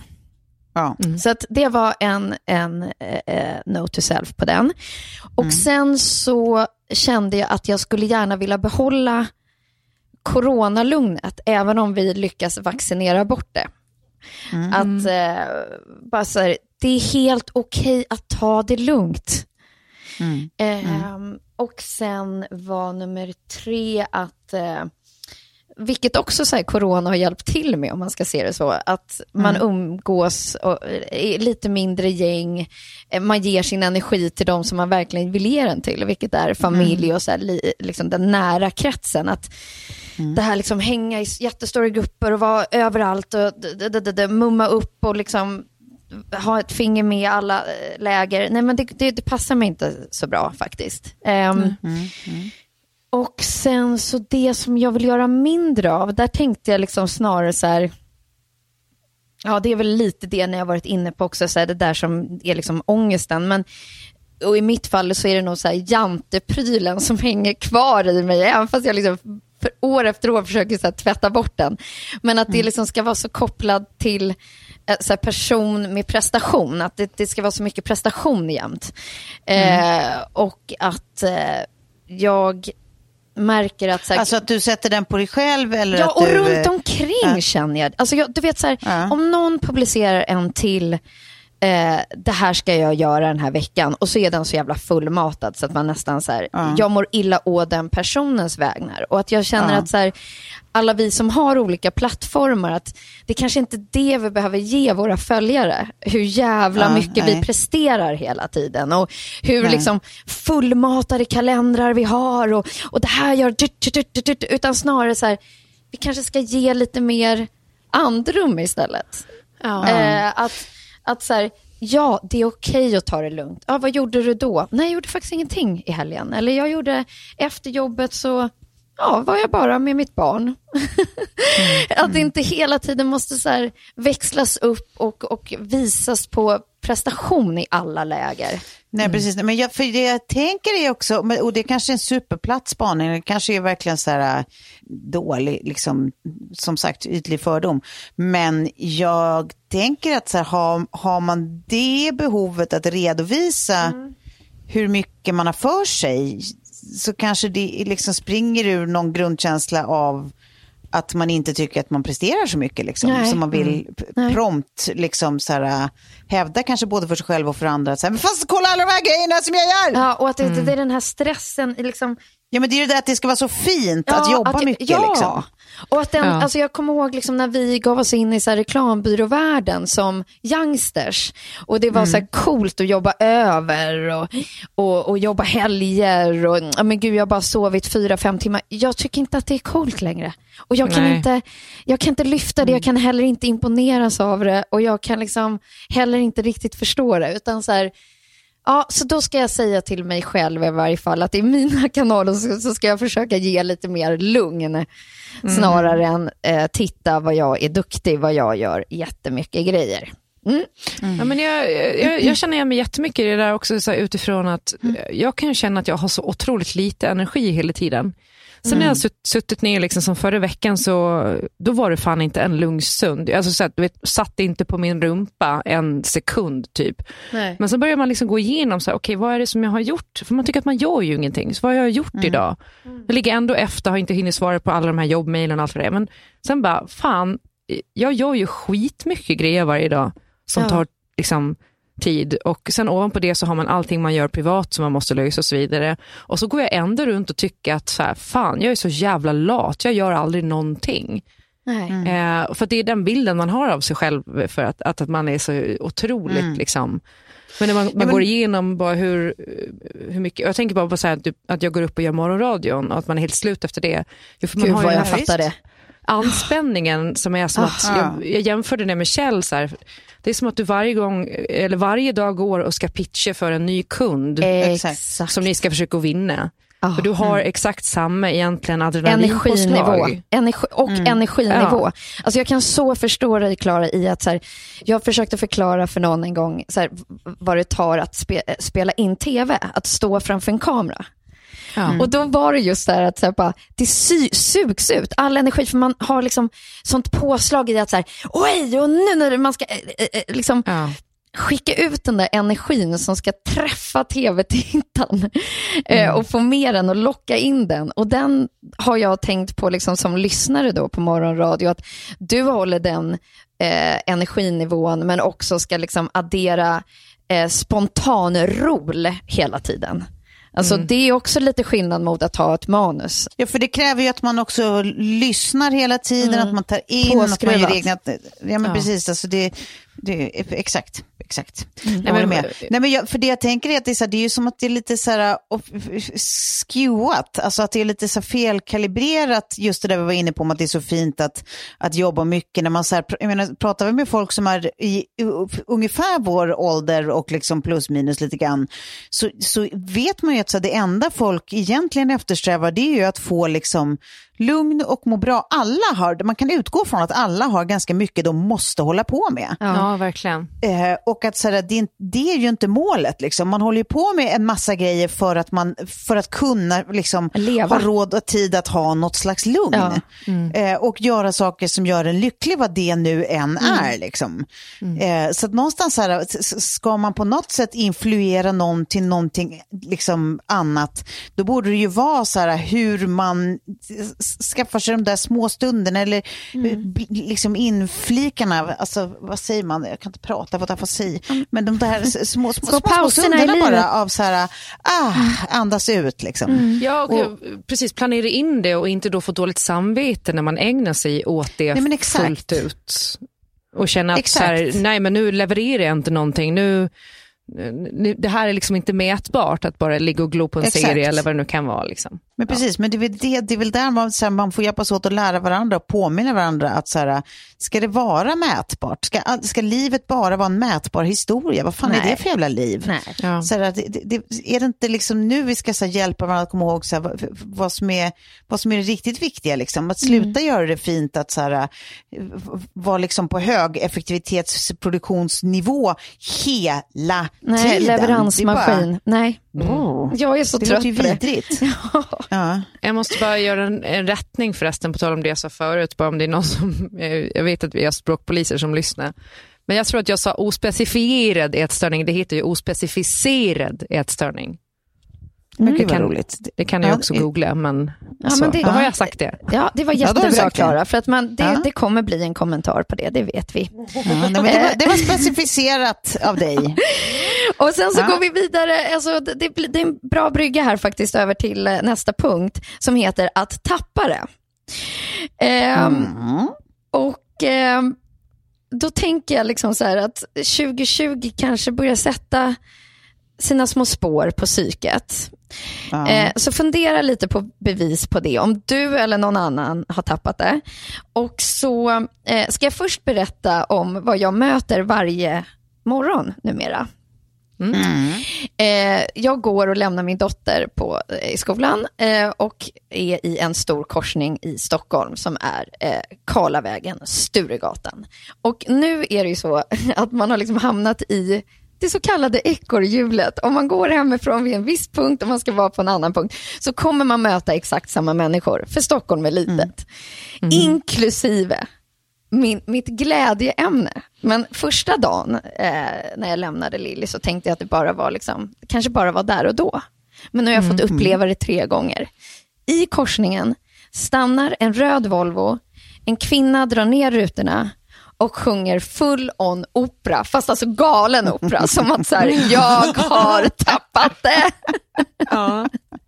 Ja. Så att det var en, en eh, eh, note to self på den. Och sen så kände jag att jag skulle gärna vilja behålla coronalugnet, även om vi lyckas vaccinera bort det. Att eh, bara så här, det är helt okej att ta det lugnt. Ehm, och sen var nummer tre att, eh, vilket också så här, corona har hjälpt till med om man ska se det så, att man umgås och, är lite mindre gäng, eh, man ger sin energi till de som man verkligen vill ge den till, vilket är familj och så här, li, liksom den nära kretsen. Att Det här liksom hänga i jättestora grupper och vara överallt och d- d- d- d- mumma upp och liksom ha ett finger med i alla eh, läger. Nej men det, det, det passar mig inte så bra faktiskt. Ehm, Och sen så det som jag vill göra mindre av, där tänkte jag liksom snarare så här, ja det är väl lite det när jag varit inne på också, så här, det där som är liksom ångesten. Men, och i mitt fall så är det nog så här janteprylen som hänger kvar i mig, även fast jag liksom för år efter år försöker så här, tvätta bort den. Men att det liksom ska vara så kopplad till eh, så person med prestation, att det, det ska vara så mycket prestation jämt. Eh, och att eh, jag märker att... Så här, Alltså att du sätter den på dig själv eller Ja, att och du... runt eh, omkring ja. känner jag. Alltså jag. Du vet så här, Ja. om någon publicerar en till, eh, det här ska jag göra den här veckan, och så är den så jävla fullmatad så att man nästan så här, jag mår illa å den personens vägnar. Och att jag känner Ja. att så här, alla vi som har olika plattformar, att det kanske inte är det vi behöver ge våra följare. Hur jävla Ja, mycket nej. vi presterar hela tiden och hur Nej. liksom fullmatade kalendrar vi har och, och det här gör... Utan snarare så här, vi kanske ska ge lite mer andrum istället. Eh, att att så här, ja, det är okej att ta det lugnt. Ja, vad gjorde du då? Nej, jag gjorde faktiskt ingenting i helgen. Eller jag gjorde, efter jobbet så ja, var jag bara med mitt barn. att det inte hela tiden måste så här växlas upp och, och visas på prestation i alla läger. Nej, precis. Men jag, för det jag tänker är också, och det kanske är en superplatt spaning, det kanske är verkligen så här äh, dålig, liksom, som sagt, ytlig fördom. Men jag tänker att så här, har, har man det behovet att redovisa hur mycket man har för sig, så kanske det liksom springer ur någon grundkänsla av att man inte tycker att man presterar så mycket. Liksom, Nej. så man vill p- Nej. prompt liksom, så här, äh, hävda kanske både för sig själv och för andra. Så här, fast kolla alla de här grejerna som jag gör! Ja, och att det, det är den här stressen, liksom, Ja men det är ju det att det ska vara så fint att jobba mycket. Ja, Liksom. Och att den, Ja. alltså jag kommer ihåg liksom när vi gav oss in i så här reklambyråvärlden som youngsters. Och det var Mm. så här coolt att jobba över och, och, och jobba helger. Och, ja, men gud, jag har bara sovit fyra, fem timmar. Jag tycker inte att det är coolt längre. Och jag kan, Nej. inte, jag kan inte lyfta det, jag kan heller inte imponeras av det och jag kan liksom heller inte riktigt förstå det. Utan så här, Ja, så då ska jag säga till mig själv i varje fall att i mina kanaler så, så ska jag försöka ge lite mer lugn snarare än eh, titta vad jag är duktig, vad jag gör jättemycket grejer. Ja, men jag, jag, jag känner igen mig jättemycket i det där också så utifrån att Mm. jag kan känna att jag har så otroligt lite energi hela tiden. Sen Mm. när jag suttit ner liksom som förra veckan så då var det fan inte en lugn stund. Alltså, så att, du vet, satt inte på min rumpa en sekund typ. Nej. Men så börjar man liksom gå igenom, så här, okej vad är det som jag har gjort? För man tycker att man gör ju ingenting. Så vad har jag gjort idag? Jag ligger ändå efter, har inte hunnit svara på alla de här jobbmailen och allt vad det. Men sen bara, fan, jag gör ju skitmycket grejer varje dag som Ja. tar liksom, tid. Och sen ovanpå det så har man allting man gör privat som man måste lösa och så vidare. Och så går jag ändå runt och tycker att så här, fan, jag är så jävla lat, jag gör aldrig någonting. Nej. Eh, för att det är den bilden man har av sig själv, för att, att, att man är så otroligt liksom. Men när man, man men- går igenom bara hur, hur mycket, jag tänker bara på så här, att, du- att jag går upp och gör morgonradion och att man är helt slut efter det. Jo, för man Gud har vad jag här fattar det. Anspänningen som är som att, jag, jag jämförde det med Kjell, så här, det är som att du varje gång, eller varje dag går och ska pitcha för en ny kund Exakt. Som ni ska försöka vinna. För du har exakt samma egentligen adrenalinpåslag. Energinivå. Energi, och energinivå. Alltså jag kan så förstå dig Klara i att så här, jag försökte förklara för någon en gång så här, vad det tar att spe, spela in tv, att stå framför en kamera. Och då var det just det här att så här, bara, det sy, sugs ut, all energi, för man har liksom sånt påslag i att så här, oj, och nu när man ska eh, eh, liksom Ja. skicka ut den där energin som ska träffa tv-tittaren eh, och få med den och locka in den. Och den har jag tänkt på liksom som lyssnare då på morgonradio, att du håller den energinivån men också ska liksom addera eh, spontan rol hela tiden. Alltså det är också lite skillnad mot att ha ett manus. Ja, för det kräver ju att man också lyssnar hela tiden, att man tar in, att man gör Påskruvat. egna... Ja, men Ja. precis. Alltså det, det, exakt, exakt. Jag Nej, men- med. Nej, men jag, för det jag tänker är att det är, så här, det är ju som att det är lite så här skewat, alltså att det är lite så felkalibrerat, just det där vi var inne på, om att det är så fint att, att jobba mycket. När man så här, jag menar, pratar vi med folk som är i u- ungefär vår ålder och liksom plus minus lite grann, så, så vet man ju att så här, det enda folk egentligen eftersträvar, det är ju att få liksom lugn och må bra. Alla har, man kan utgå från att alla har ganska mycket de måste hålla på med. Ja, verkligen. Eh, och att så här, det, det är ju inte målet. Liksom. Man håller ju på med en massa grejer för att, man, för att kunna liksom, Leva. ha råd och tid att ha något slags lugn. Ja. Eh, och göra saker som gör en lycklig, vad det nu än är. Liksom. Eh, så att någonstans så här, ska man på något sätt influera någon till någonting liksom, annat, då borde det ju vara så här hur man skaffar sig de där små stunderna eller eh, b- liksom inflikarna, alltså vad säger man, jag kan inte prata för fantasi, men de där små, små, Små små, stunderna bara av så här, ah, andas ut liksom. Ja, och, Och- precis. Planera in det och inte då få dåligt samvete när man ägnar sig åt det Nej, fullt ut. Och känna att så här, nej men nu levererar jag inte någonting. Nu, nu, det här är liksom inte mätbart att bara ligga och glo på en Exakt. serie eller vad det nu kan vara. Liksom. Men precis, men det är väl, det, det är väl där man, så här, man får hjälpas åt att lära varandra och påminna varandra att så här, ska det vara mätbart? Ska, ska livet bara vara en mätbar historia? Vad fan är Nej. det för jävla liv? Ja. Så här, det, det, är det inte liksom nu vi ska så här, hjälpa varandra att komma ihåg så här, vad, vad, som är, vad som är det riktigt viktiga? Liksom? Att sluta göra det fint att så vara liksom på hög effektivitetsproduktionsnivå hela Nej, tiden. leveransmaskin. Nej, Bara, oh, jag är så det trött på det. vidrigt. Ja. Jag måste bara göra en, en rättning förresten, på tal om det jag sa förut, bara om det är någon som, eh, jag vet att vi har språkpoliser som lyssnar. Men jag tror att jag sa ospecifierad ätstörning, det heter ju ospecificerad ätstörning. Men Det kan- roligt. Det kan Ja, jag också det- googla, men, Ja, så, men det- då har jag sagt det. Ja, det var Ja, jättebra. Klara, för att man, det, Ja. det kommer bli en kommentar på det, det vet vi. Ja, det, var, det var specificerat av dig. Och sen så Ja. går vi vidare, alltså, det, det, är en bra brygga här faktiskt över till eh, nästa punkt som heter att tappa det. Ehm, Mm. Och ehm, då tänker jag liksom så här att 2020 kanske börjar sätta sina små spår på psyket. Ja. Eh, så fundera lite på bevis på det, om du eller någon annan har tappat det. Och så eh, ska jag först berätta om vad jag möter varje morgon numera. Eh, jag går och lämnar min dotter på, eh, i skolan eh, och är i en stor korsning i Stockholm som är eh, Karlavägen, Sturegatan. Och nu är det ju så att man har liksom hamnat i det så kallade ekorrhjulet. Om man går hemifrån vid en viss punkt och man ska vara på en annan punkt så kommer man möta exakt samma människor, för Stockholm är litet. Inklusive min, mitt glädjeämne. Men första dagen eh, när jag lämnade Lilly så tänkte jag att det bara var liksom, kanske bara var där och då. Men nu har jag fått uppleva det tre gånger. I korsningen stannar en röd Volvo, en kvinna drar ner rutorna och sjunger full on opera, fast alltså galen opera, som att så här, jag har tappat det.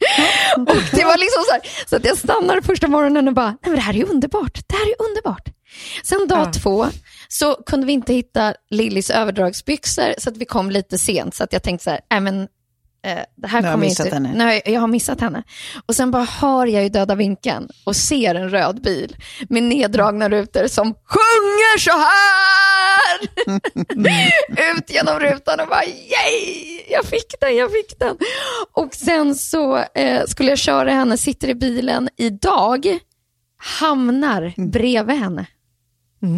Och det var liksom så här, så att jag stannade första morgonen och bara, nej men det här är underbart, det här är underbart. Sen dag två så kunde vi inte hitta Lillys överdragsbyxor så att vi kom lite sent så att jag tänkte så här, nej men det här Nu har jag missat inte, henne. Nej, jag har missat henne. Och sen bara hör jag i döda vinkeln och ser en röd bil med neddragna rutor som sjunger så här! Ut genom rutan och bara yay! Jag fick den, jag fick den. Och sen så eh, skulle jag köra henne, sitter i bilen idag, hamnar bredvid henne.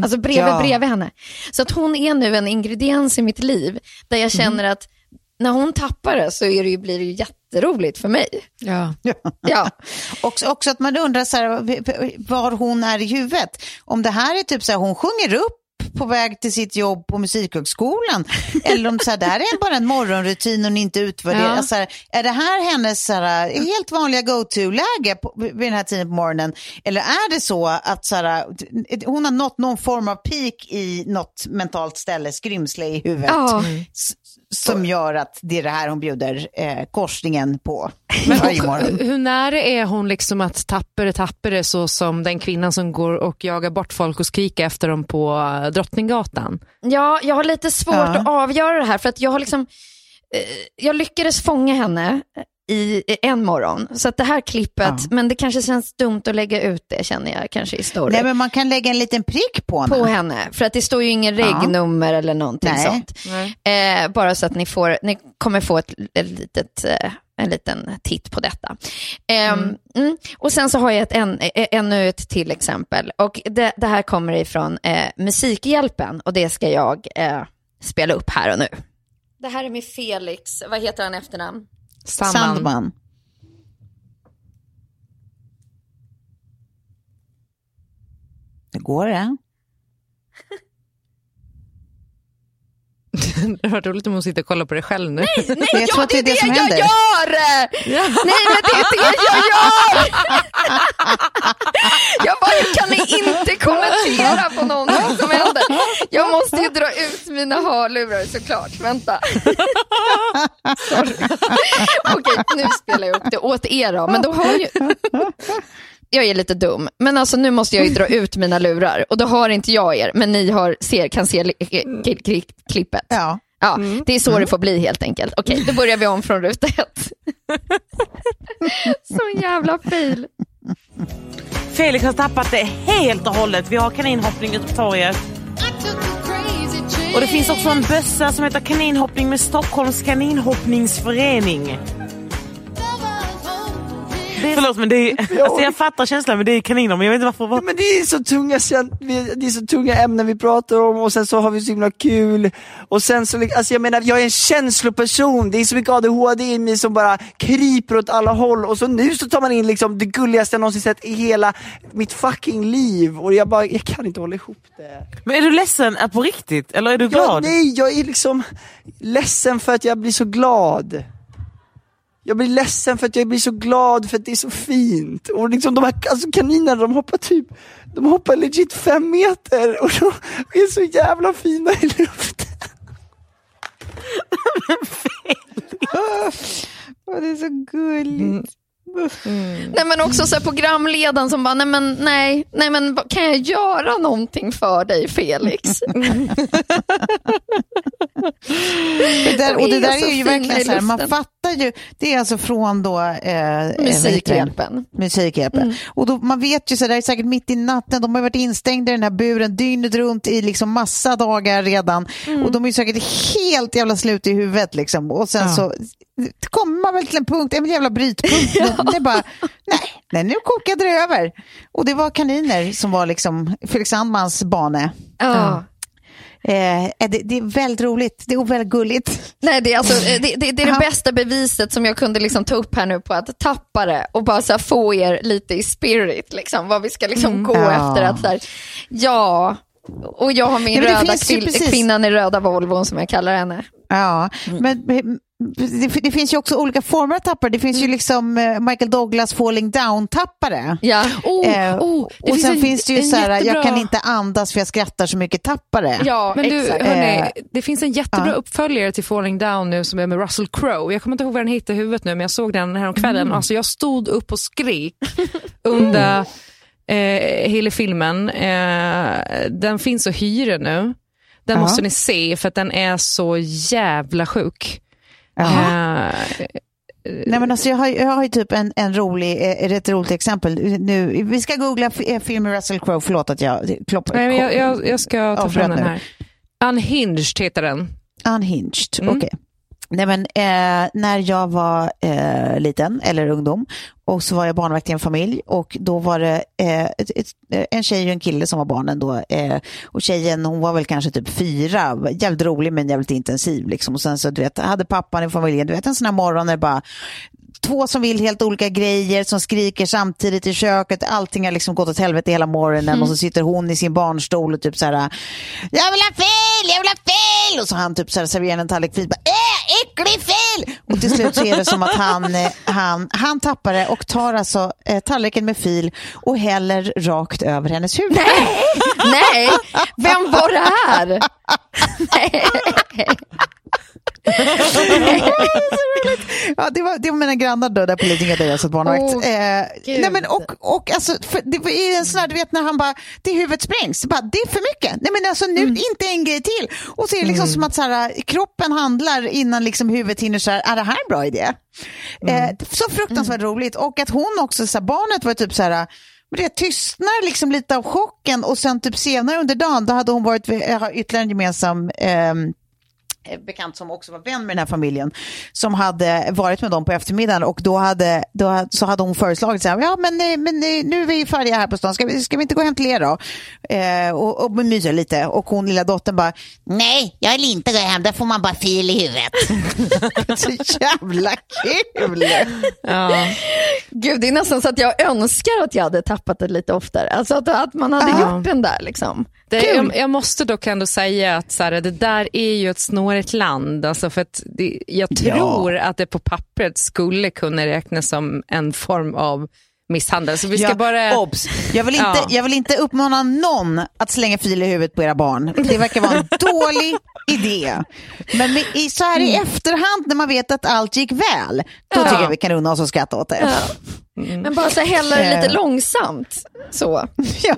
Alltså bredvid, Ja. bredvid henne. Så att hon är nu en ingrediens i mitt liv där jag känner att när hon tappar det så är det ju, blir det ju jätteroligt för mig. Ja. Ja. Också, också att man undrar så här, var hon är i huvudet. Om det här är typ så här, hon sjunger upp på väg till sitt jobb på Musikhögskolan. Eller om så här, det här är bara en morgonrutin och inte utvärderar. Ja. Alltså, här, är det här hennes så här, helt vanliga go-to-läge på- vid den här tiden på morgonen? Eller är det så att så här, hon har nått någon form av peak i något mentalt ställe, skrymsle i huvudet? Ja. Som gör att det är det här hon bjuder eh, korsningen på Men varje morgon. hur nära är hon liksom att tappare tappare så som den kvinnan som går och jagar bort folk och skriker efter dem på eh, Drottninggatan? ja, jag har lite svårt Ja. att avgöra det här för att jag har liksom, eh, jag lyckades fånga henne i en morgon. Så att det här klippet, Ja. men det kanske känns dumt att lägga ut det känner jag kanske i story. Nej, men man kan lägga en liten prick på henne. på henne, för att det står ju ingen Ja. regnummer eller någonting Nej. sånt. Eh, bara så att ni, får, ni kommer få ett, ett litet, eh, en liten titt på detta. Ehm, mm. Och sen så har jag ett, en, eh, ännu ett till exempel. Och det, det här kommer ifrån eh, Musikhjälpen och det ska jag eh, spela upp här och nu. Det här är med Felix, vad heter han efternamn? Sandman. Det går det. Det var roligt om hon sitter och kollar på det själv nu. Nej, jag ja, tror att det är det som jag händer. gör! Nej, men det är det jag gör! jag bara, hur kan ni inte kommentera på någonting som händer? Jag måste ju dra ut mina hörlurar såklart. Vänta. Sorry. Okej, nu spelar jag upp det åt er då. Men då har ju... Jag är lite dum, men alltså nu måste jag ju dra ut mina lurar och då har inte jag er, men ni har, ser, kan se kli- kli- klippet. Ja. Ja, det är så det får bli helt enkelt. Okej, då börjar vi om från ruta ett. så jävla fail. Felix har tappat det helt och hållet. Vi har kaninhoppning ute på torget. Och det finns också en bössa som heter kaninhoppning med Stockholms kaninhoppningsförening. Förlåt men det är, alltså jag fattar känslan men det är kaniner men jag vet inte varför. Ja, men det är så tunga, det är så tunga ämnen vi pratar om och sen så har vi så himla kul. Och sen så, alltså jag menar, jag är en känsloperson, det är så mycket ADHD i mig som bara kryper åt alla håll och så nu så tar man in liksom det gulligaste jag någonsin sett i hela mitt fucking liv och jag bara, jag kan inte hålla ihop det. Men är du ledsen på riktigt eller är du Ja, glad? nej, jag är liksom ledsen för att jag blir så glad. Jag blir ledsen för att jag blir så glad för att det är så fint. Och liksom de här alltså kaninerna de hoppar typ, de hoppar legit fem meter och de är så jävla fina i luften. Åh, det är så gulligt. Nej men också så här programledaren som bara, nej men nej, nej men kan jag göra någonting för dig Felix? Det där, och det är där så är ju verkligen så här, man luften. Fattar ju, det är alltså från då eh, eh? Musikhjälpen. Musikhjälpen. Och då, man vet ju så där, det är säkert mitt i natten, de har varit instängda i den här buren dygnet runt i liksom massa dagar redan. Och de är ju säkert helt jävla slut i huvudet liksom. Och sen så kommer man väl till en punkt, en jävla brytpunkt. Det är bara, nej, nej, nu kokade det över. Och det var kaniner som var liksom Felix Sandmans bane. Ja. Eh, det, det är väldigt roligt, det är väldigt gulligt. Nej, det är, alltså, det, det, det, är det bästa beviset som jag kunde liksom ta upp här nu på att tappa det och bara så få er lite i spirit, liksom, vad vi ska liksom gå Mm. Ja. efter. Att, så här, ja, och jag har min Ja, röda precis- kvinnan i röda Volvon som jag kallar henne. Ja, men men det, det finns ju också olika former av tappare. Det finns ju liksom eh, Michael Douglas falling down-tappare. Ja. Oh, Eh, oh, det och finns sen en- finns det ju så här, jag kan inte andas för jag skrattar så mycket tappare. Ja, Men du, exakt. hörni, Eh, det finns en jättebra ja. uppföljare till Falling Down nu som är med Russell Crowe. Jag kommer inte ihåg vad den heter i huvudet nu, men jag såg den häromkvällen. Mm. Alltså, jag stod upp och skrek under eh, hela filmen. Eh, den finns att hyra nu. Den Ja. måste ni se för att den är så jävla sjuk. Eh, Nej, men alltså jag, har, jag har ju typ en, en rolig, eh, ett roligt exempel. Nu, vi ska googla eh, film med Russell Crowe, förlåt att jag kloppar. nej, jag, jag, jag ska ta fram den nu. här. Unhinged heter den. Unhinged, Mm. okej. Nej men eh, när jag var eh, liten, eller ungdom, och så var jag barnvakt i en familj och då var det eh, ett, ett, en tjej och en kille som var barnen då. Eh, och tjejen hon var väl kanske typ fyra, jävligt rolig men jävligt intensiv liksom. Och sen så du vet, hade pappan i familjen, du vet en sån här morgon när det bara två som vill helt olika grejer, som skriker samtidigt i köket. Allting har liksom gått åt helvete hela morgonen och så sitter hon i sin barnstol och typ så här, jag vill ha fil, jag vill ha fil! Och så han typ så här serverar en tallrik fil, bara, äh, äcklig fil! Och till slut så är det som att han, eh, han, han tappar det och tar alltså eh, tallriken med fil och häller rakt över hennes huvud. Nej, vem var det här? Nej. Ja, det, var, det var mina grannar då, där på Lidingö där jag satt barnvakt. Åh, eh, nej men och, och alltså, för det var en sån här, du vet när han bara, det huvudet sprängs, bara, det är för mycket. Nej men alltså nu, Mm. inte en grej till. Och så är det liksom som att så här, kroppen handlar innan liksom huvudet hinner så här, är det här en bra idé? Mm. Eh, så fruktansvärt roligt. Och att hon också, så här, barnet var typ så här, men det tystnar liksom lite av chocken och sen typ senare under dagen då hade hon varit, har ytterligare en gemensam eh, bekant som också var vän med den här familjen som hade varit med dem på eftermiddagen och då hade, då, så hade hon föreslagit så här, ja men, eh, men eh, nu är vi färdiga här på stan, ska vi, ska vi inte gå hem till er då? Eh, och, och mysa lite och hon lilla dottern bara, nej jag vill inte gå hem, där får man bara fil i huvudet. så jävla kul! Ja. Gud, det är nästan så att jag önskar att jag hade tappat det lite oftare. Alltså att, att man hade Ja. gjort den där liksom. Det, jag, jag måste dock ändå säga att så här, det där är ju ett snårigt land. Alltså för att det, jag Ja. tror att det på pappret skulle kunna räknas som en form av misshandel. Så vi ska Ja, bara... obs. Jag, vill inte, Ja. jag vill inte uppmana någon att slänga fil i huvudet på era barn. Det verkar vara en dålig idé. Men i, så här i efterhand när man vet att allt gick väl, då tycker jag vi kan unna oss att skratta åt det. Men bara så hälla det lite Eh. långsamt. Så. Ja.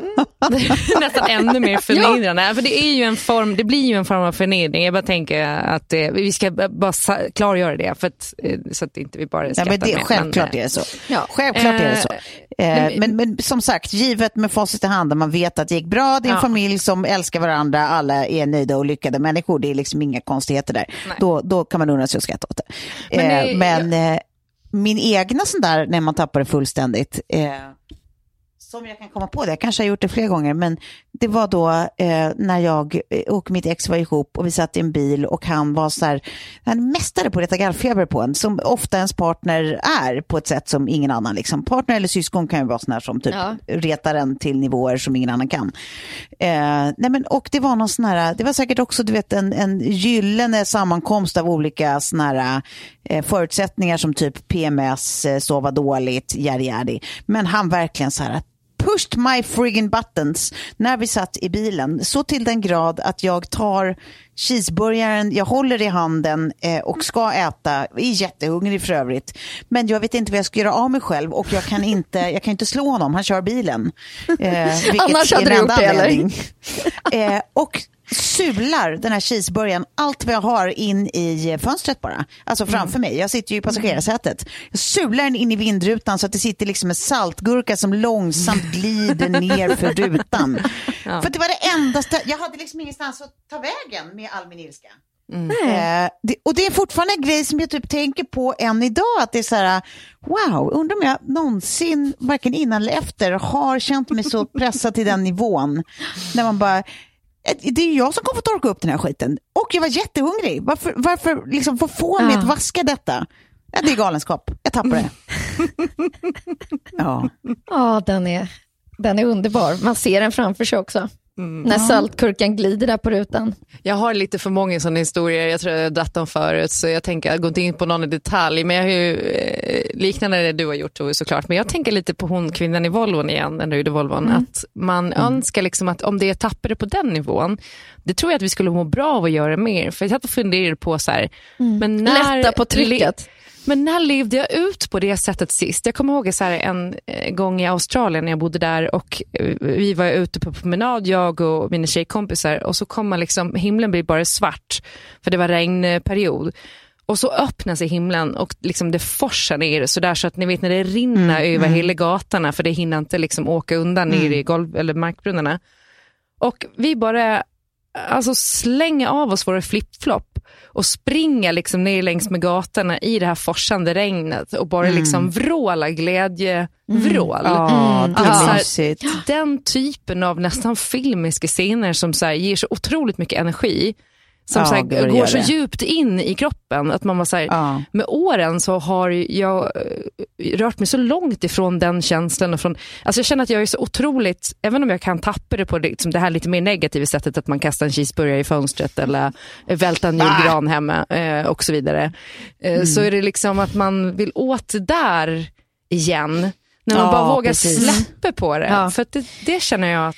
nästan ännu mer förnedrande. För det, är ju en form, det blir ju en form av förnedring. Jag bara tänker att eh, vi ska bara klargöra det för att, eh, så att inte vi bara Ja, skrattar men det, med. självklart Men, är det så. Ja. Självklart är det så. Eh, Eh, men, men som sagt, givet med facit i hand, man vet att det gick bra, det är en Ja. familj som älskar varandra, alla är nöjda och lyckade människor, det är liksom inga konstigheter där. Nej. Då, då kan man unna sig att skratta åt det. Men det- eh, men eh, min egna sån där, när man tappar det fullständigt, som jag kan komma på det, jag kanske har gjort det flera gånger, men det var då eh, när jag eh, och mitt ex var ihop och vi satt i en bil och han var så här, han mästare på att reta gallfeber på en, som ofta ens partner är på ett sätt som ingen annan. Liksom. Partner eller syskon kan ju vara sådana här som typ Ja. retar en till nivåer som ingen annan kan. Eh, nej men, och det var någon sån här, det var säkert också du vet, en, en gyllene sammankomst av olika såna här, eh, förutsättningar som typ PMS, eh, sova dåligt, yadi yadi. Men han verkligen så här, pushed my friggin buttons när vi satt i bilen. Så till den grad att jag tar cheeseburgaren, jag håller i handen eh, och ska äta, är jättehungrig för övrigt. Men jag vet inte vad jag ska göra av mig själv och jag kan inte, jag kan inte slå honom, han kör bilen. Eh, Annars hade du gjort det, eller? Eh, och sular den här cheeseburgaren allt vad jag har in i fönstret bara. Alltså framför mig. Jag sitter ju i passagerarsätet. Jag sular den in i vindrutan så att det sitter liksom en saltgurka som långsamt glider ner för rutan. För det var det enda Jag hade liksom ingenstans att ta vägen med all min ilska. Eh, det, och det är fortfarande en grej som jag typ tänker på än idag. Att det är så här, wow, undrar om jag någonsin, varken innan eller efter, har känt mig så pressad till den nivån. När man bara, eh, det är jag som kommer få torka upp den här skiten. Och jag var jättehungrig. Varför, varför liksom få få mig Ja. att vaska detta? Det är galenskap. Jag tappar det. ja. Ja, den är, den är underbar. Man ser den framför sig också. Mm. När saltkurkan glider där på rutan. Jag har lite för många sådana historier, jag tror jag har dratt dem förut, så jag tänker, jag går inte in på någon i detalj, men jag har ju eh, liknande det du har gjort Tove såklart, men jag tänker lite på hon kvinnan i Volvon igen, den röda Volvon, att man önskar liksom att om det är tappare på den nivån, det tror jag att vi skulle må bra av att göra mer, för jag satt och funderade på så här, men när, Lätta på trycket. Men när levde jag ut på det sättet sist? Jag kommer ihåg så en eh, gång i Australien när jag bodde där och eh, vi var ute på promenad, jag och mina tjejkompisar och så kom man liksom, himlen blir bara svart för det var regnperiod. Och så öppnar sig himlen och liksom det forsar ner sådär så att ni vet när det rinner Mm, över hela gatorna för det hinner inte liksom åka undan ner i golv eller markbrunnarna. Och vi bara alltså, slänger av oss våra flipflop och springer liksom ner längs med gatorna i det här forsande regnet och bara liksom vrålar glädjevrål. Ja, det Alltså, så är här, mysigt. den typen av nästan filmiska scener som så här, ger så otroligt mycket energi, som Ja, så här, det går så det. djupt in i kroppen. Att man var så här, Ja. Med åren så har jag eh, rört mig så långt ifrån den känslan. Och från, alltså jag känner att jag är så otroligt, även om jag kan tappa det på det, liksom det här lite mer negativa sättet att man kastar en cheeseburgare i fönstret eller välta en julgran hemma eh, och så vidare. Eh, Mm. Så är det liksom att man vill åt där igen. När man Ja, bara vågar precis. släppa på det. Ja. För det, det känner jag att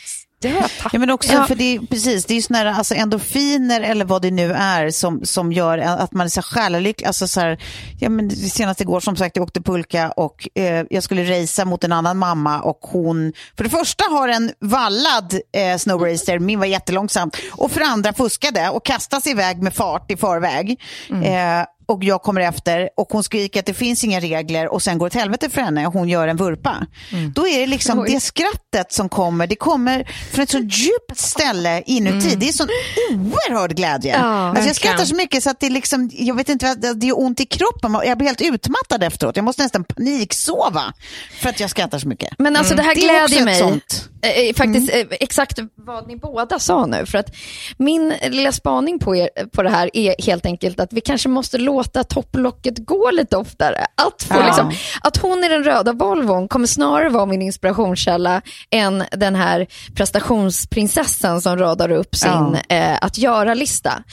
Ja, men också Ja. för det är precis, det är ju såna här, alltså endorfiner eller vad det nu är som, som gör att man är så självlycklig. Alltså så här, ja, men senast igår som sagt jag åkte pulka och eh, jag skulle racea mot en annan mamma och hon för det första har en vallad eh, snowracer, min var jättelångsamt och för andra fuskade och kastade sig iväg med fart i förväg. Eh, och jag kommer efter och hon skriker att det finns inga regler och sen går det helvete för henne och hon gör en vurpa. Då är det liksom det skrattet som kommer, det kommer från ett så djupt ställe inuti. Det är sån oerhörd glädje. Ja, alltså jag skrattar så mycket så att det, är liksom, jag vet inte, det gör ont i kroppen. Jag blir helt utmattad efteråt. Jag måste nästan paniksova för att jag skrattar så mycket. Men alltså det här är också glädjer mig. sånt. Eh, Faktiskt eh, exakt vad ni båda sa nu. För att min lilla spaning på, er, på det här är helt enkelt att vi kanske måste låta topplocket gå lite oftare. Att, få Ja. liksom, att hon i den röda Volvon kommer snarare vara min inspirationskälla än den här prestationsprinsessan som radar upp sin eh, att göra-lista.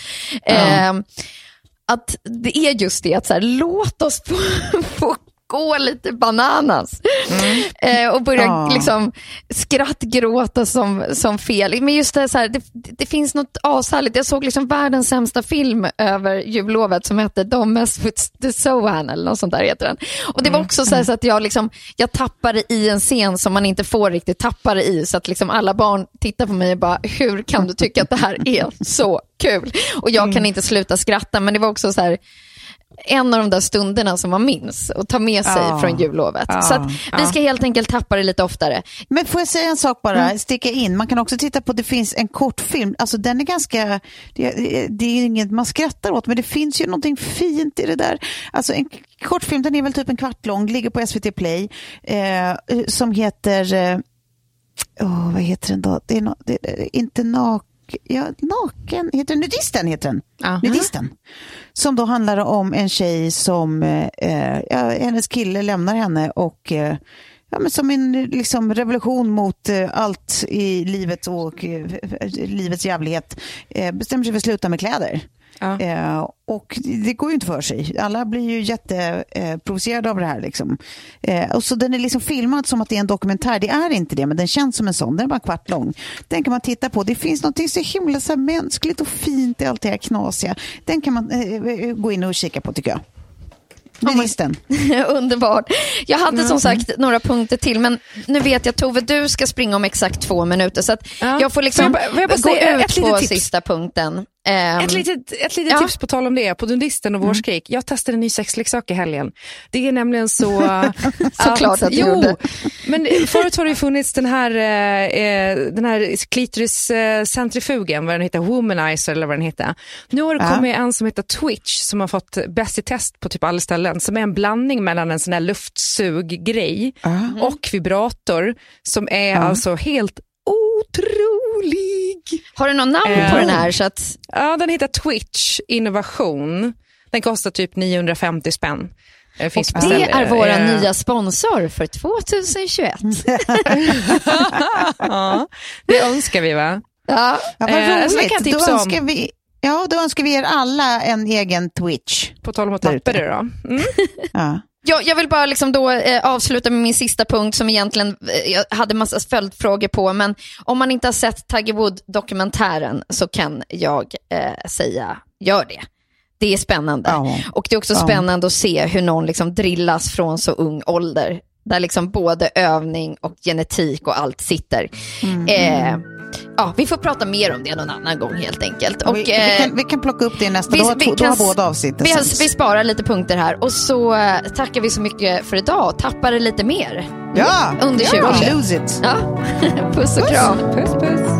Eh, att det är just det att så här, låt oss få, få gå lite bananas eh, och börja Ja. liksom skrattgråta som, som fel. Men just det, så här, det, det finns något ashärligt. Jag såg liksom världens sämsta film över jullovet som hette Don't mess with the Sohan eller något sånt där heter den. Och det var också så, här, så att jag, liksom, jag tappade i en scen som man inte får riktigt tappa det i. Så att liksom alla barn tittar på mig och bara, hur kan du tycka att det här är så kul? Och jag kan inte sluta skratta, men det var också så här, en av de där stunderna som man minns och tar med sig Ja. från jullovet. Ja. Så vi ska helt enkelt tappa det lite oftare. Men får jag säga en sak bara, sticka in. Man kan också titta på, det finns en kortfilm, alltså den är ganska, det, det är inget man skrattar åt, men det finns ju någonting fint i det där. Alltså en kortfilm, den är väl typ en kvart lång, ligger på SVT Play, eh, som heter, eh, åh, vad heter den då? Det är, no, det inte nak, ja, naken, heter den, nudisten heter den. Ja. Nudisten. Som då handlar om en tjej som, eh, ja, hennes kille lämnar henne och eh, Ja, men som en liksom, revolution mot eh, allt i livet och eh, livets jävlighet eh, bestämmer sig för att sluta med kläder. Ja. Eh, och det går ju inte för sig. Alla blir ju jätteprovocerade eh, av det här. Liksom. Eh, och så den är liksom filmad som att det är en dokumentär. Det är inte det, men den känns som en sån. Den är bara kvart lång. Den kan man titta på. Det finns något så himla så mänskligt och fint i allt det här knasiga. Den kan man eh, gå in och kika på tycker jag. Nudisten. Underbart. Jag hade som sagt några punkter till, men nu vet jag Tove, du ska springa om exakt två minuter, så att Ja. jag får liksom jag bara- jag bara gå säga ut på tips? sista punkten. Ehm, Ett litet, ett litet ja. tips på tal om det, på Nudisten och Vårskrik. Jag testade en ny sexleksak i helgen. Det är nämligen så... Såklart att du jo, gjorde. Men förut har det funnits den här, eh, eh, den här klitoriscentrifugen, vad den heter, womanizer eller vad den heter. Nu har det Ja. kommit en som heter Twitch som har fått bäst i test på typ alla ställen, som är en blandning mellan en sån här luftsuggrej och vibrator som är alltså helt otrolig. Har du någon namn på Eh. den här? Så att, Ja, den heter Twitch Innovation. Den kostar typ 950 spänn. Eh, Finns det beställ- är vår eh, nya sponsor för 2021. ja, det önskar vi va? Ja. Ja, vad Eh, så roligt. kan jag då, om. önskar vi, ja, då önskar vi er alla en egen Twitch. På tal om att tappa det då. Mm. Ja. Jag, jag vill bara liksom då, eh, avsluta med min sista punkt som egentligen eh, jag hade massa följdfrågor på. Men om man inte har sett Tiger Wood-dokumentären så kan jag eh, säga, gör det. Det är spännande. Ja. Och det är också Ja. spännande att se hur någon liksom drillas från så ung ålder. Där liksom både övning och genetik och allt sitter. Mm, Eh, ja, vi får prata mer om det någon annan gång helt enkelt. Och, vi, vi, eh, kan, vi kan plocka upp det nästa, vi, då, vi då kan har båda avsnitten vi, vi sparar lite punkter här och så eh, tackar vi så mycket för idag tappar det lite mer. Ja, under ja, 2021. lose it. Ja, puss och kram. Puss puss.